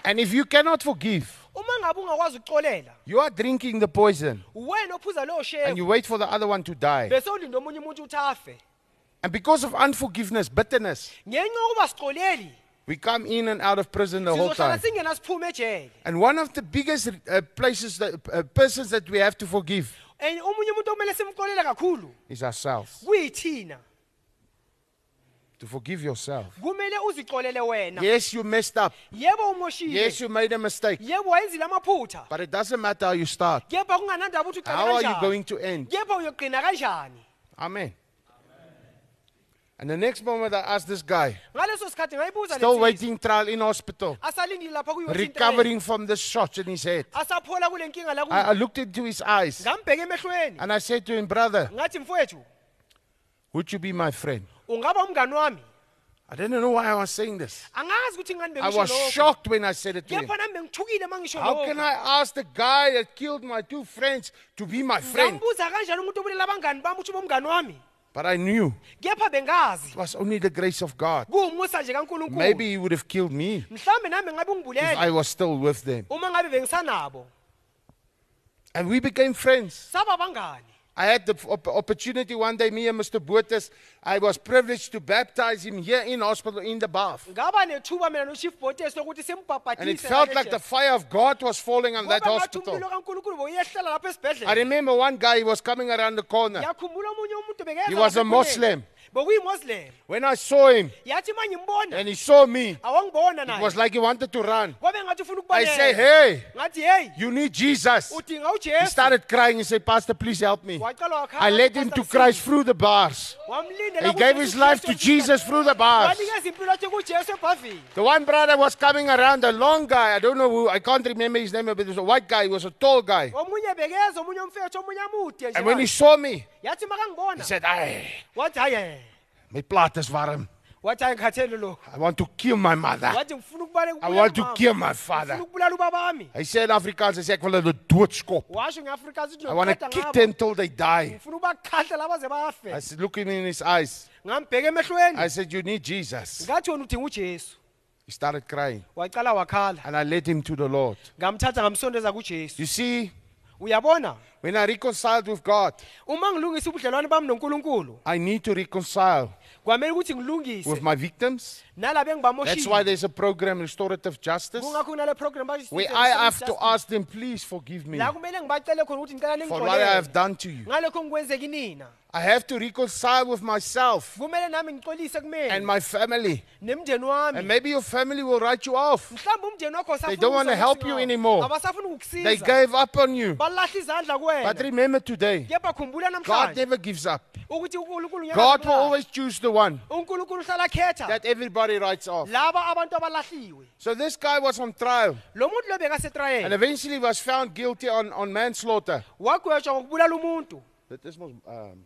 And if you cannot forgive, uma ngabe ungakwazi ukuxolela you are drinking the poison wena ophuza leyo and you wait for the other one to die. bese ulinda omunye umuntu ukuthi afe And because of unforgiveness, bitterness, ngenxa yokuba sixoleli we come in and out of prison the whole sizohlala time. ejele And one of the biggest uh, places, that, uh, persons that we have to forgive and omunye umuntu okumele simxolele kakhulu is ourselves. kuyithina To forgive yourself. kumele uzixolele wena Yes, you messed up. yebo umoshile Yes, you made a mistake. yebo wayenzile amaphutha But it doesn't matter how you start. kepha kunganandaba ukuthi How are you kanjani going to end? kepha uyogqina kanjani Amen. And the next moment I asked this guy, ngaleso sikhathi ngayibuza le still waiting trial in hospital, asalindile lapha kuyi-Western Trail. recovering from the shot in his head. asaphola kule nkinga la I, I looked into his eyes and I said to him, Brother, would you be my friend? ungaba umngani wami I didn't know why I was saying this. angazi ukuthi ngani I was shocked when I said it to him. kepha nami bengithukile uma ngisho How can I ask the guy that killed my two friends to be my friend? Ngambuza kanjani umuntu obulela abangani bami ukuthi ube umngani wami But I knew kepha bengazi it was only the grace of God. kuwumusa nje kankulunkulu Maybe he would have killed me mhlawumbe nami ngabe if ungibulele I was still with them. uma ngabe bengisanabo And we became friends. saba I had the opportunity one day, me and Mr. Botes, I was privileged to baptize him here in hospital in the bath. ngaba nethuba mina nochief botes lokuthi And it felt like the fire of God was falling on that hospital. umlilo kankulunkulu bowuyehlela lapha I remember one guy, he was coming around the corner. ngiyakhumbula omunye umuntu bekeza He was a Muslim. Bokuyimoslim When I saw him yathi uma ngimbona and he saw me, it was like he wanted to run. kwabe ngathi ufuna I say, hey, you need Jesus. He started crying. He said, Pastor, please help me. I led him to Christ through the bars. He gave his life to Jesus through the bars. wanikeza impilo yakhe kujesu ebhavini The one brother was coming around, a long guy. I don't know who, I can't remember his name, but it was a white guy. He was a tall guy. omunye bekeza omunye umfethu omunye amude nje And when he saw me, yathi he said, Ay, wathi hayi my plaat is warm. wathi hayi ngikhathele lo I want to kill my mother. wathi ngifuna ukubaleka I want to kill my father. ukubulala ubabami Hy sê in Afrikaans, hy sê ek wil hulle doodskop. washo ngeafrikaans ukuthi I want to kick them till they die. ngifuna ubakhahlela baze I said, look him in his eyes. ngambheka emehlweni I said, you need Jesus. ngathi wena udinga ujesu He started crying. And I led him to the Lord. ngamthatha ngamsondeza kujesu You see, uyabona when I reconciled with God, uma ngilungisa ubudlelwane bami nonkulunkulu I need to reconcile kwamele ukuthi with my victims. That's why there's a program, Restorative Justice, kungakho kunale program bathi where I have to ask them, please forgive me la kumele ngibacele khona ukuthi ngicela for what I have done to you. ngalokho ngikwenzeki nina. I have to reconcile with myself and my family. And maybe your family will write you off. mhlawumbe umndeni wakho They don't wanna help you anymore. They gave up on you. But remember today, God never gives up. ukuthi unkulunkulu ngeke God will always choose the one unkulunkulu uhlala khetha. that everybody writes off. laba abantu abalahliwe So this guy was on trial lo muntu lo and eventually was found guilty on, on manslaughter. wagwetshwa ngokubulala umuntu This was um,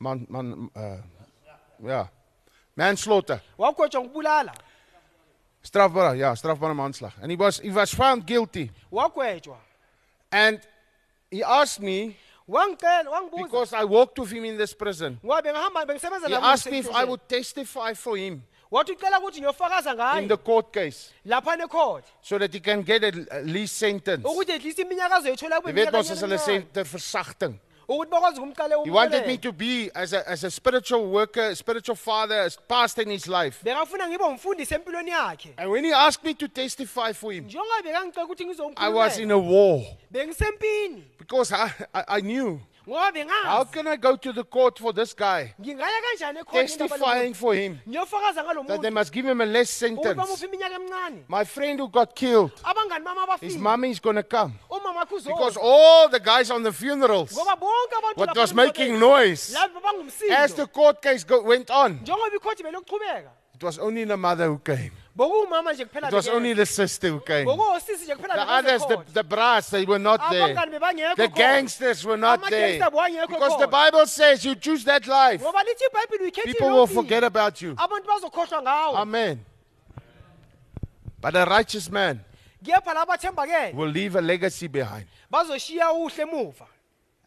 man, man, uh, yeah, manslaughter. wagwetshwa ngokubulala Strafbare, yeah, strafbare manslag. And he was, he was found guilty. wagwetshwa And he asked me, wangicela wangibuza because I walked with him in this prison, ngoba bengahamba bengisebenza he naye asked me if I would testify for him wathi ucela ukuthi ngiyofakaza in the ngaye court case. So that he can get a, a least sentence. ukuthi at least iminyaka azoyithola kube weet iminyaka mos hulle sê ter versagting. Ukuthi bakwazi ukumqale He wanted me to be as a, as a spiritual worker, spiritual father, as pastor in his life. bekafuna ngibe umfundisi empilweni yakhe. And when he asked me to testify for him, njengoba bekangicela ukuthi I was in a war. Bengisempini. Because I, I, I knew ngoba how can I go to the court for this guy, ngingaya kanjani ekhona testifying for him. Ngiyofakaza ngalo that they muntu. must give him a less ukuthi sentence. bamupha iminyaka emincane. My friend who got killed, abangani bami his abafile mommy is going to come. Umama wakhe because all the guys on the funerals, ngoba bonke abantu what lapha was making noise. laba as the bangumsindo court case go, went on, njengoba ikhothi belokuchubeka it was only the mother who came. Bokuwumama nje kuphela It was only the sister who came. bokuwosisi nje kuphela The others, the, the brass, they were not there. abangani bebangekho The khona. gangsters were not there. Ama-gangster bawangekho Because the khona. Bible says you choose that life, ngoba lithi ibhayibhile people will forget about you. abantu bazokhohlwa ngawo Amen. But a righteous man kepha laba athembakele will leave a legacy behind. bazoshiya uhle emuva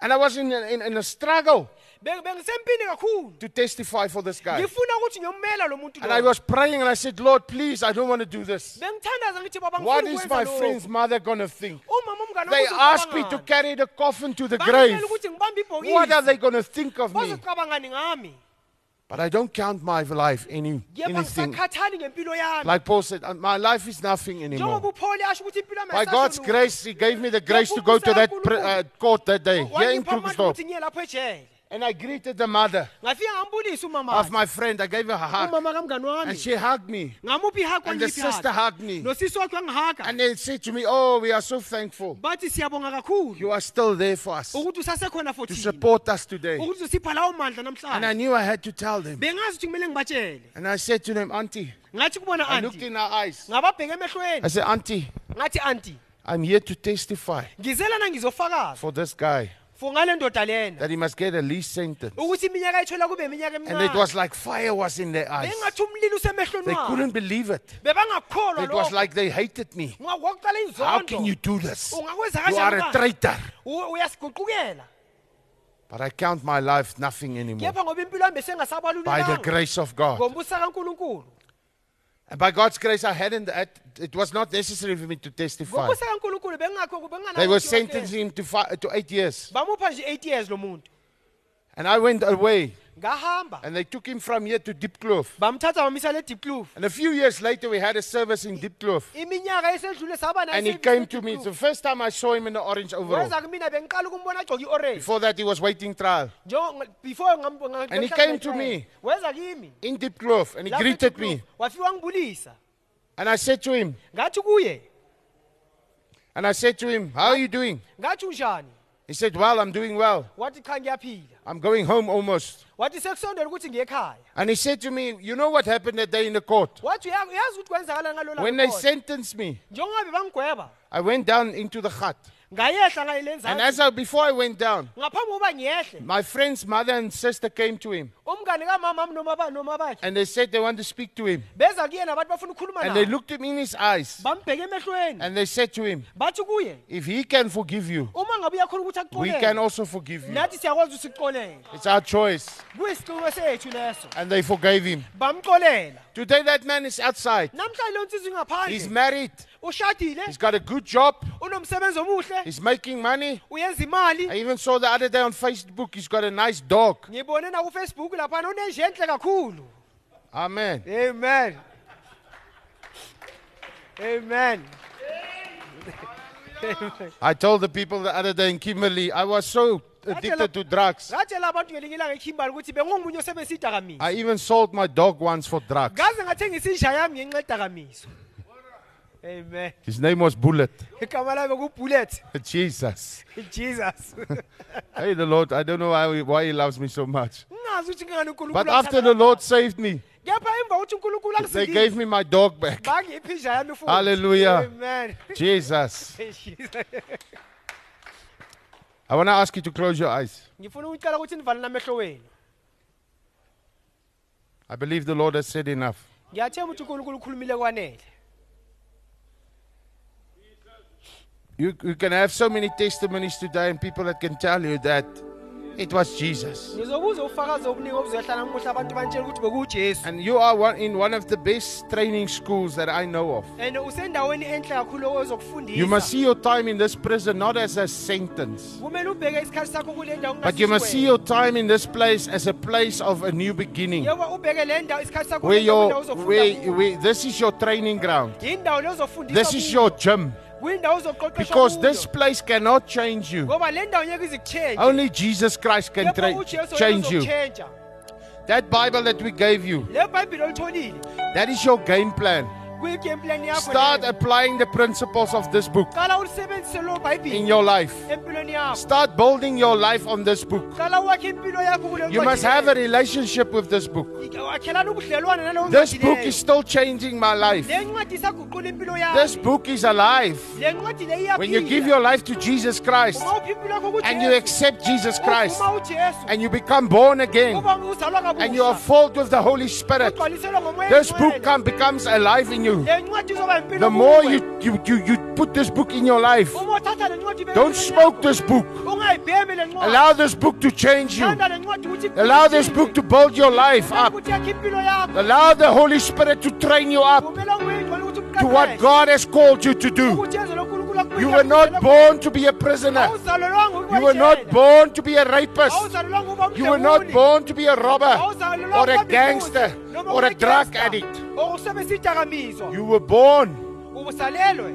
And I was in a, in, in a struggle bengisempini kakhulu to testify for this guy. ngifuna ukuthi ngiyomela lo muntu And I lo was praying and I said, Lord, please, I don't want to do this. bengithandaza ngithi baba What ngifuna is ukwenza my lokhu. friend's mother going to think? umama umngane They asked me to carry the coffin to the grave. ukuthi ngibambe What are ibhokisi they going to think of me? bazocabangani ngami But I don't count my life any kepha anything. ngisakhathani ngempilo yami Like Paul said, "Uh, my life is nothing anymore. njengoba upholi asho ukuthi impilo yami By God's lutho. grace, He gave me the grace to go to that pr- uh, court that day here in wangipha amandla Krugersdorp. ukuthi ngiye lapho ejele And I greeted the mother ngafika ngambulisa umama of my friend. I gave her a hug. umama kamngani And wami she hugged me. ngamuphi ihako And the sister hugged me. nosisi wakhe wangihaga And they said to me, Oh, we are so thankful. bathi siyabonga kakhulu You are still there for us to ukuthi usasekhona for thina support us today. ukuthi uzosipha lawo mandla And I namhlanje knew I had to tell them. bengazi ukuthi kumele ngibatshele And I said to them, Auntie, ngathi kubona I looked anti in her eyes. ngababheka I emehlweni said, Auntie, ngathi anti I'm here to testify for this guy for ngale ndoda lena that he must get a least sentence. ukuthi iminyaka ayithola kube iminyaka And it was like fire was in their eyes. bengathi umlilo usemehlweni They couldn't believe it. bebangakholwa It was like they hated me. How can you inzondo do this? ungakwenza You are a kanjani traitor. U- uyasiguqukela But I count my life nothing anymore. kepha ngoba impilo yami By the besengasabalulekanga grace of God. kankulunkulu And by God's grace, I hadn't, it was not necessary for me to testify. ngombusa kankulunkulu bengakho They were sentencing him to, five, to eight years. bamupha nje 8 years lo muntu And I went away. Ngahamba And they took him from here to Diepkloof. bamthatha bamisa le Diepkloof And a few years later, we had a service in Diepkloof. iminyaka esedlule saba nayo And he came to me. It's the first time I saw him in the orange overall. weza kumina bengiqala ukumbona agcoke i-orange Before that, he was waiting trial Njengo- before ngam- And he came to me. weza kimi in Diepkloof. And he Lapha greeted e-Diepkloof. me. wafika wangibulisa And I said to him, ngathi kuye and I said to him, How are you doing? ngathi unjani He said, Well, I'm doing well. wathi cha ngiyaphila I'm going home almost. wathi sekusondela ukuthi ngiye ekhaya And he said to me, You know what happened that day in the court? wathi "Uya- uyazi ukuthi kwenzakala When they sentenced me, njengoba bangigweba I went down into the hut. ngayehla And as I, before I went down, ngaphambi kokuba ngiyehle my friend's mother and sister came to him. Umngane kamama ami noma bakhe And they said they want to speak to him. beza bafuna ukukhuluma And they naye looked him in his eyes. bambheke emehlweni And they said to him, bathi kuye If he can forgive you, uma ngabe uyakhona ukuthi we can akuxolele also forgive you. nathi siyakwazi It's our choice. kuyisinqumo sethu leso And they forgave him. bamxolela Today, that man is outside. namhlanje lo nsizwa He's ingaphandle married. ushadile He's got a good job. unomsebenzi omuhle He's making money. uyenza imali I even saw the other day on Facebook, he's got a nice dog. ngibone nakufacebook laphana unenje enhle kakhulu Amen. amen amen I told the people the other day in Kimberley, I was so addicted to drugs. ngatshela abantu ngelinye ilanga ekhimbali ukuthi bengungumunye osebenzisa idakamizwa I even sold my dog once for drugs. ngaze ngathengisa inja yami ngenxa yedakamizwa amen His name was Bullet. bekubullet Jesus. jesus Hey, the Lord, I don't know why, he- why He loves me so much. ngazi ukuthi ngani unkulunkulu But after the Lord saved me, kepha emva kokuthi unkulunkulu they gave me my dog back. bangiphi inja yami futhi Hallelujah. amen Jesus. I want to ask you to close your eyes. ngifuna ukucela ukuthi nivale namehlo wenu I believe the Lord has said enough. ngiyathemba ukuthi unkulunkulu ukhulumile kwanele You, you can have so many testimonies today and people that can tell you that it was Jesus. ngizokuzwa ufakazi obuningi obuzohlala namuhla abantu bantshela ukuthi bekujesu And you are one, in one of the best training schools that I know of. and usendaweni enhle kakhulu You must ozokufundisa see your time in this prison not as a sentence, kumele ubheke isikhathi sakho kule ndawo but you must see your time in this place as a place of a new beginning. yeba ubheke le ndawo isikhathi sakho Where kule ndawo your, where, where, this is your training ground. yindawo le ozofundisa This is kuyo. your gym. Because this place cannot change you. ngoba le ndawo ngeke izikutshenje Only Jesus Christ can tra- change you. That Bible that we gave you, le bhayibhile olitholile that is your game plan. Kwi-game plan yakho Start applying the principles of this book qala ulisebenzise lo in your life. Start building your life on this book. qala wakhe impilo yakho kule You must have a relationship with this book. wakhelana ubudlelwane nalowo This book is still changing my life. le ncwadi isaguqula impilo This book is alive. le ncwadi le When you give your life to Jesus Christ uma uphi impilo yakho and you accept Jesus Christ and you become born again and you are filled with the Holy Spirit, this book becomes alive in you. Izoba impilo The more you, you, you, you put this book in your life, uma uthatha le ncwadi ibeke don't smoke this book. ungayibhemi le ncwadi Allow this book to change you. thanda le ncwadi ukuthi Allow this book to build your life up. ukuthi yakhe impilo yakho Allow the Holy Spirit to train you up vumela umoya oyingcwele ukuthi to what. God has called you to do. Ukuthi yenze lokhu uNkulunkulu akubuyisela You were not born to be a prisoner. You were not born to be a rapist. You were not born to be a robber or a gangster or a drug addict. or usebenzisa idakamizwa You were born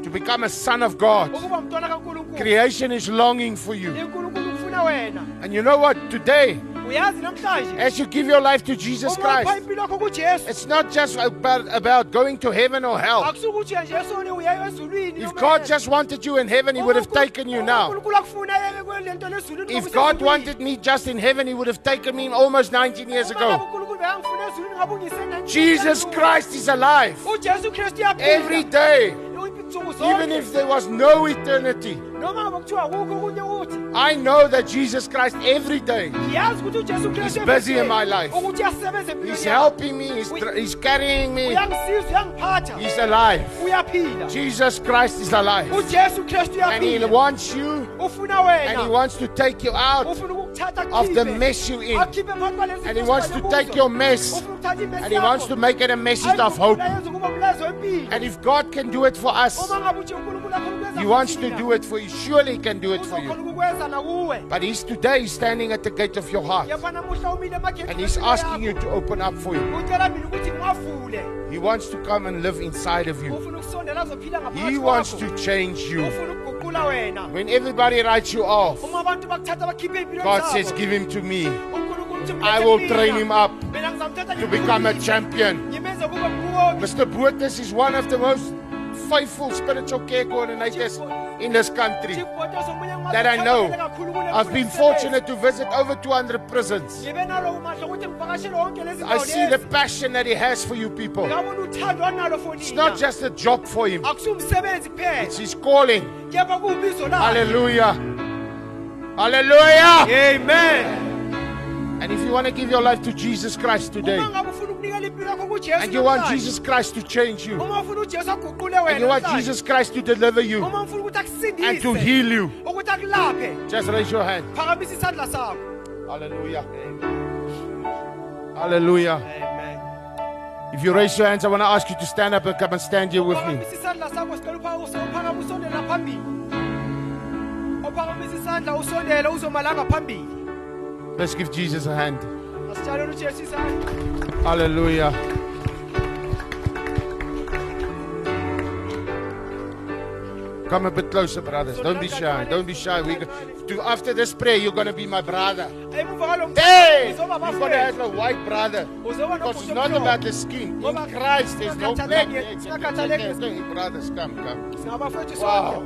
to become a son of God. ukuba umntwana kankulunkulu Creation is longing for you. inkulunkulu kufuna wena And you know what? Today, as you give your life to Jesus Christ, impilo yakho kujesu it's not just about, about going to heaven or hell. akusukuthi nje esone uya ezulwini If God just wanted you in heaven, He would have taken you now. unkulunkulu akufuna yeke kule nto lezulwini If God wanted me just in heaven, He would have taken me almost 19 years ago. unkulunkulu bekangifuna ezulwini ngabe Jesus Christ is alive ujesu kristu uyaphila. every day, even if there was no eternity. Noma ngabe kuthiwa akukho okunye uthi I know that Jesus Christ every day He's busy in my life. empilweni He's helping me, He's, he's carrying me, He's alive. Jesus Christ is alive. And He wants you and He wants to take you out of the mess you're in. Akukhiphe phakathi kwalezi And He wants to take your mess Ufuna ukuthatha imesi and He wants to make it a message of hope. Ayifuna yenze ukuba umlayezo wempilo. And if God can do it for us, uma ngabe uthi unkulunkulu akhona ukwenza He wants to do it for you. Surely He can do it for you. But He's today standing at the gate of your heart yepha namuhla umile emagedini and He's asking you to open up for you. ucela mina ukuthi ngiwavule He wants to come and live inside of you. ufuna ukusondela azophila He wants to change you. ufuna ukuguqula wena When everybody writes you off, uma abantu bakuthatha bakhiphe impilo God says, Give him to me. I will train him up to become a champion. ngimenze kube mbuwongi Mr. Botes is one of the most faithful spiritual care coordinators in this country. That I know. I've been fortunate to visit over 200 prisons. I see the passion that he has for you people. It's not just a job for him, it's his calling. Hallelujah. Hallelujah. amen And if you want to give your life to Jesus Christ today, uma ngabe ufuna ukunikela impilo yakho kujesu and you want Jesus Christ to change you, uma ufuna ujesu aguqule and you want Jesus Christ to deliver you uma ufuna ukuthi and to heal you, just raise your hand. phakamisa isandla sakho Hallelujah. Hallelujah. amen If you raise your hands, I want to ask you to stand up and come and stand here with me. Let's give Jesus a hand. Hallelujah. Come a bit closer, brothers. Don't be shy. Don't be shy. We to, after this prayer, you're going to be my brother. Hey! You're going to have a white brother. Because it's not about the skin. In Christ, there's no black. It's- it's- singakhathaleki it's- it's- Brothers, come, come. Wow.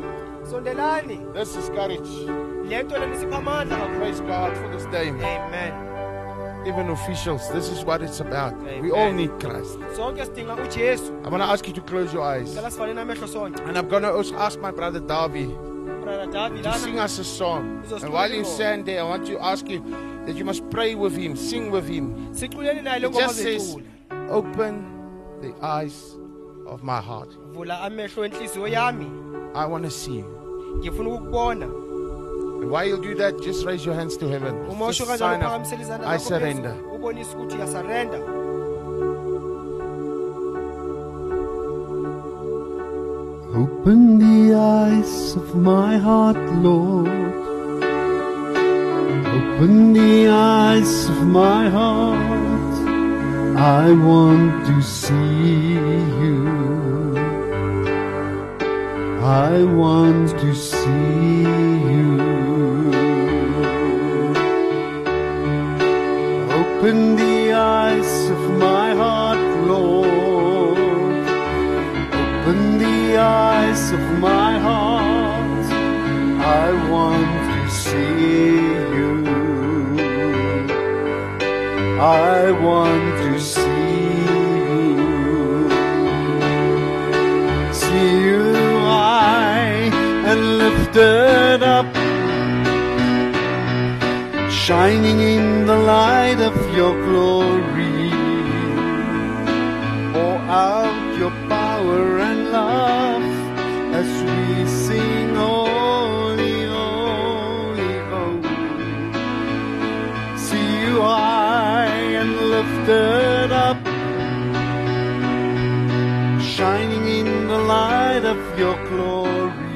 This is courage. Le nto lena amandla Praise God for this day. amen Even officials, this is what it's about. We all need Christ. sonke sidinga ujesu I'm going to ask you to close your eyes. cela sivale namehlo sonke And I'm going to also ask my brother davi to sing us a song. And while you stand there, I want to ask you that you must pray with him, sing with him. siculeni naye le It ngoma just says, zecule Open the eyes of my heart. vula amehlo enhliziyo yami I want to see you. ngifuna ukukubona And while you do that, just raise your hands to heaven. uma Just sign kanjalo of, phakamisela izandla I surrender. phezulu, ubonise ukuthi uyasarenda Open the eyes of my heart, Lord. Open the eyes of my heart. I want to see you. I want to see Open the eyes of my heart, Lord. Open the eyes of my heart. I want to see you. I want to see you. See you high and lifted shining in the light of your glory. Pour out your power and love as we sing, Holy, Holy, Holy. See you high and lifted up, shining in the light of your glory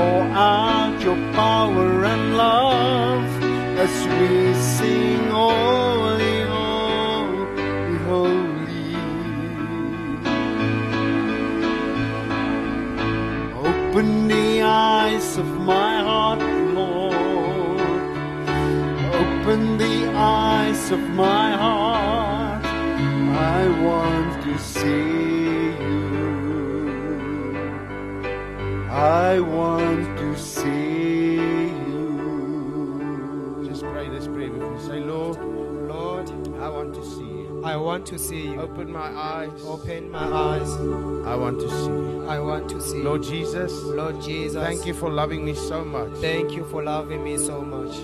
pour out your power and love as we sing holy, holy, holy. Open the eyes of my heart, Lord. Open the eyes of my heart. I want to see you. I want i want to see you Open my eyes. open my eyes I want to see you. i want to see Lord Jesus, lord jesus thank you for loving me so much. thank you for loving me so much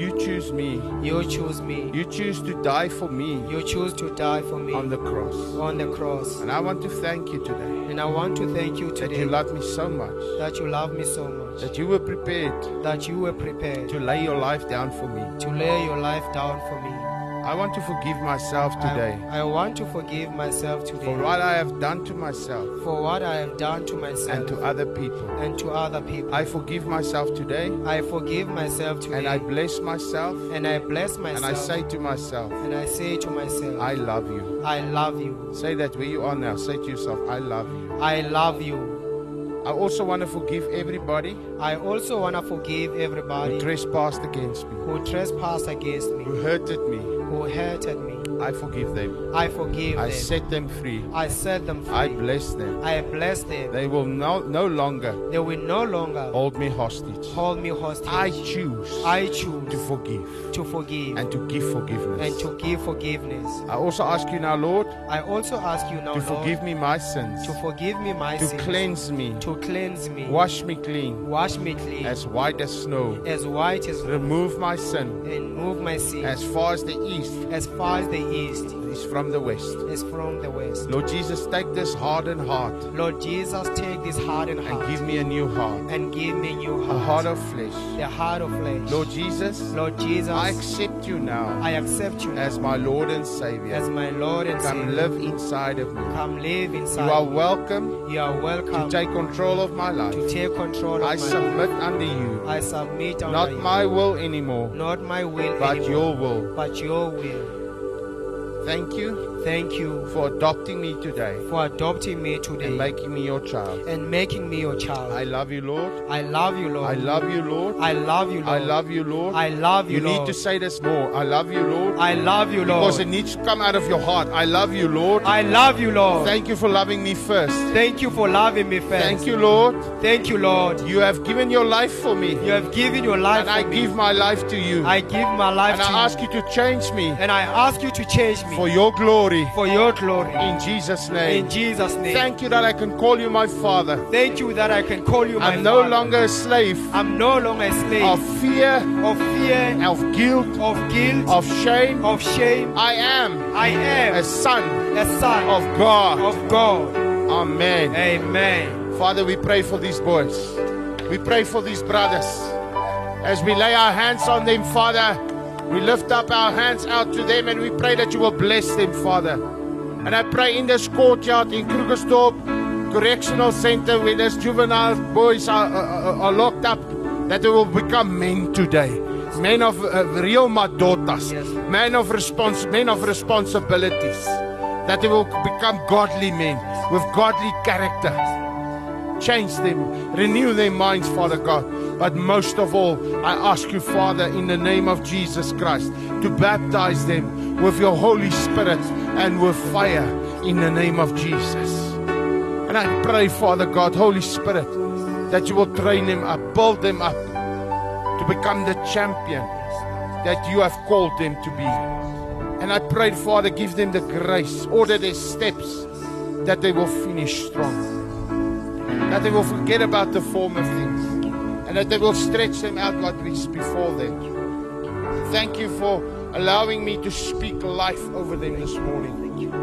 You choose me. you choose me You choose to die for me you choose to die for me on the cross. on the cross And I want to thank you today and i want to thank you today. that today you love me so much, that you love me so much that you were prepared that you were prepared to lay your life down for me. to lay your life down for me I want to forgive myself today I, I want to forgive myself today for what I have done to myself for what I have done to myself and to other people. and to other people. I forgive myself today I forgive myself today and I bless myself and I bless myself and I say to myself, and I say to myself, I love you. I love you. Say that where you are now. Say to yourself, I love you. I love you. I also want to forgive everybody I also want to forgive everybody who trespassed against me, who trespassed against me, who hurted me. Who hurted me. I forgive them. I forgive I them. set them free. I set them free. I bless them. I bless them. They will no, no longer They will no longer hold me hostage. hold me hostage. I choose I choose to forgive to forgive and to give forgiveness. and to give forgiveness. I also ask you now, Lord, I also ask you now, to Lord, forgive me my sins, to forgive me my to sins, To cleanse me, to cleanse me, wash me clean, wash me clean, as white as snow, as white as remove my sin and move my sin as far as the east as far as the east is from the west. is from the west. Lord Jesus, take this hardened heart Lord Jesus, take this hardened and heart give me a new heart, and give me a new heart. a heart, of flesh. the heart of flesh. Lord Jesus, Lord Jesus, I accept you now I accept you as my Lord and Savior. as my Lord and Come Savior. live inside of me. Come live inside. You are welcome You are welcome. to take control of my life. to take control of I submit life. under you, I submit under you not you. my will anymore, not my will but anymore, your will. but your will. Thank you Thank you for adopting me today for adopting me today and making me your child. and making me your child. I love you, Lord. I love you, Lord. I love you, Lord. I love you, Lord. I love you, Lord. I love you, You need to say this more. I love you, Lord. I love you, Lord. Because it needs to come out of your heart. I love you, Lord. I love you, Lord. Thank you for loving me first. Thank you for loving me first. Thank you, Lord. Thank you, Lord. You have given your life for me. You have given your life And I me. give my life to you. I give my life And I you. ask you to change me and I ask you to change me for your glory. For your glory. In Jesus' name. In Jesus' name. Thank you that I can call you my father. Thank you that I can call you my I'm no Father. longer a slave I'm no longer a slave of fear, of fear, of guilt, of guilt, of shame. of shame. I am I am a son a son of God. of God. Amen. Amen. Father, we pray for these boys. We pray for these brothers. As we lay our hands on them, Father, we lift up our hands out to them and we pray that you will bless them, Father. And I pray in this courtyard in Krugersdorp Correctional Center where these juvenile boys are, are, are locked up, that they will become men today. Men of uh, real madotas, Yes. men of respons- men of responsibilities, that they will become godly men with godly character change them, renew their minds, Father God. But most of all, I ask you, Father, in the name of Jesus Christ, to baptize them with your Holy Spirit and with fire in the name of Jesus. And I pray, Father God, Holy Spirit, that you will train them up, build them up to become the champion that you have called them to be. And I pray, Father, give them the grace, order their steps, that they will finish strong that they will forget about the former things and that they will stretch them out what is before them. Thank you for allowing me to speak life over them this morning.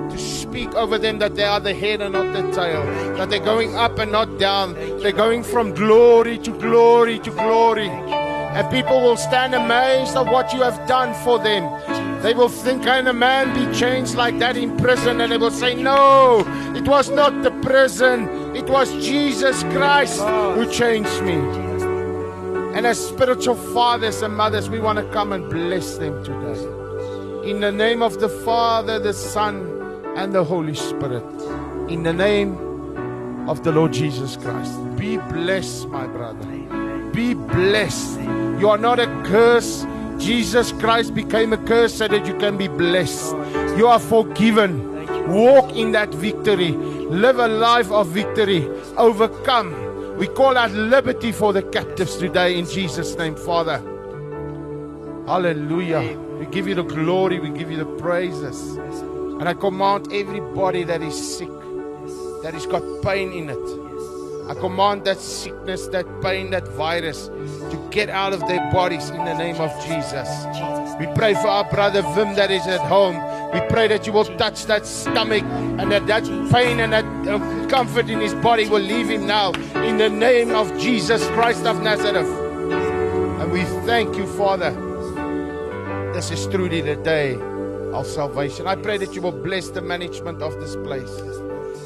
To speak over them that they are the head and not the tail, that they're going up and not down, they're going from glory to glory to glory. And people will stand amazed at what you have done for them. They will think, Can a man be changed like that in prison? And they will say, No, it was not the prison, it was Jesus Christ who changed me. And as spiritual fathers and mothers, we want to come and bless them today. In the name of the Father, the Son, and the Holy Spirit. In the name of the Lord Jesus Christ. Be blessed, my brother. Be blessed. You are not a curse. Jesus Christ became a curse so that you can be blessed. You are forgiven. Walk in that victory. Live a life of victory. Overcome. We call out liberty for the captives today in Jesus' name, Father. Hallelujah. We give you the glory, we give you the praises. And I command everybody that is sick, that has got pain in it. I command that sickness, that pain, that virus to get out of their bodies in the name of Jesus. We pray for our brother Wim that is at home. We pray that you will touch that stomach and that that pain and that uh, comfort in his body will leave him now in the name of Jesus Christ of Nazareth. And we thank you, Father. This is truly the day of salvation. I pray that you will bless the management of this place,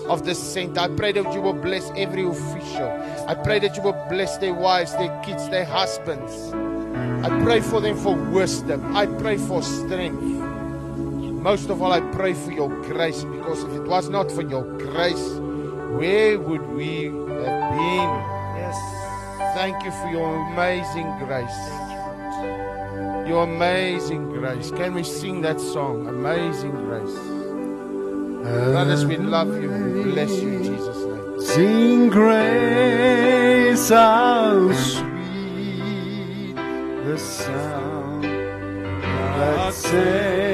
of this center. I pray that you will bless every official. I pray that you will bless their wives, their kids, their husbands. I pray for them for wisdom. I pray for strength. Most of all, I pray for your grace because if it was not for your grace, where would we have been? Yes. Thank you for your amazing grace. Your amazing grace. Can we sing that song? Amazing grace. Brothers, we love you. We bless you in Jesus' name. Sing grace, how sweet the sound that saved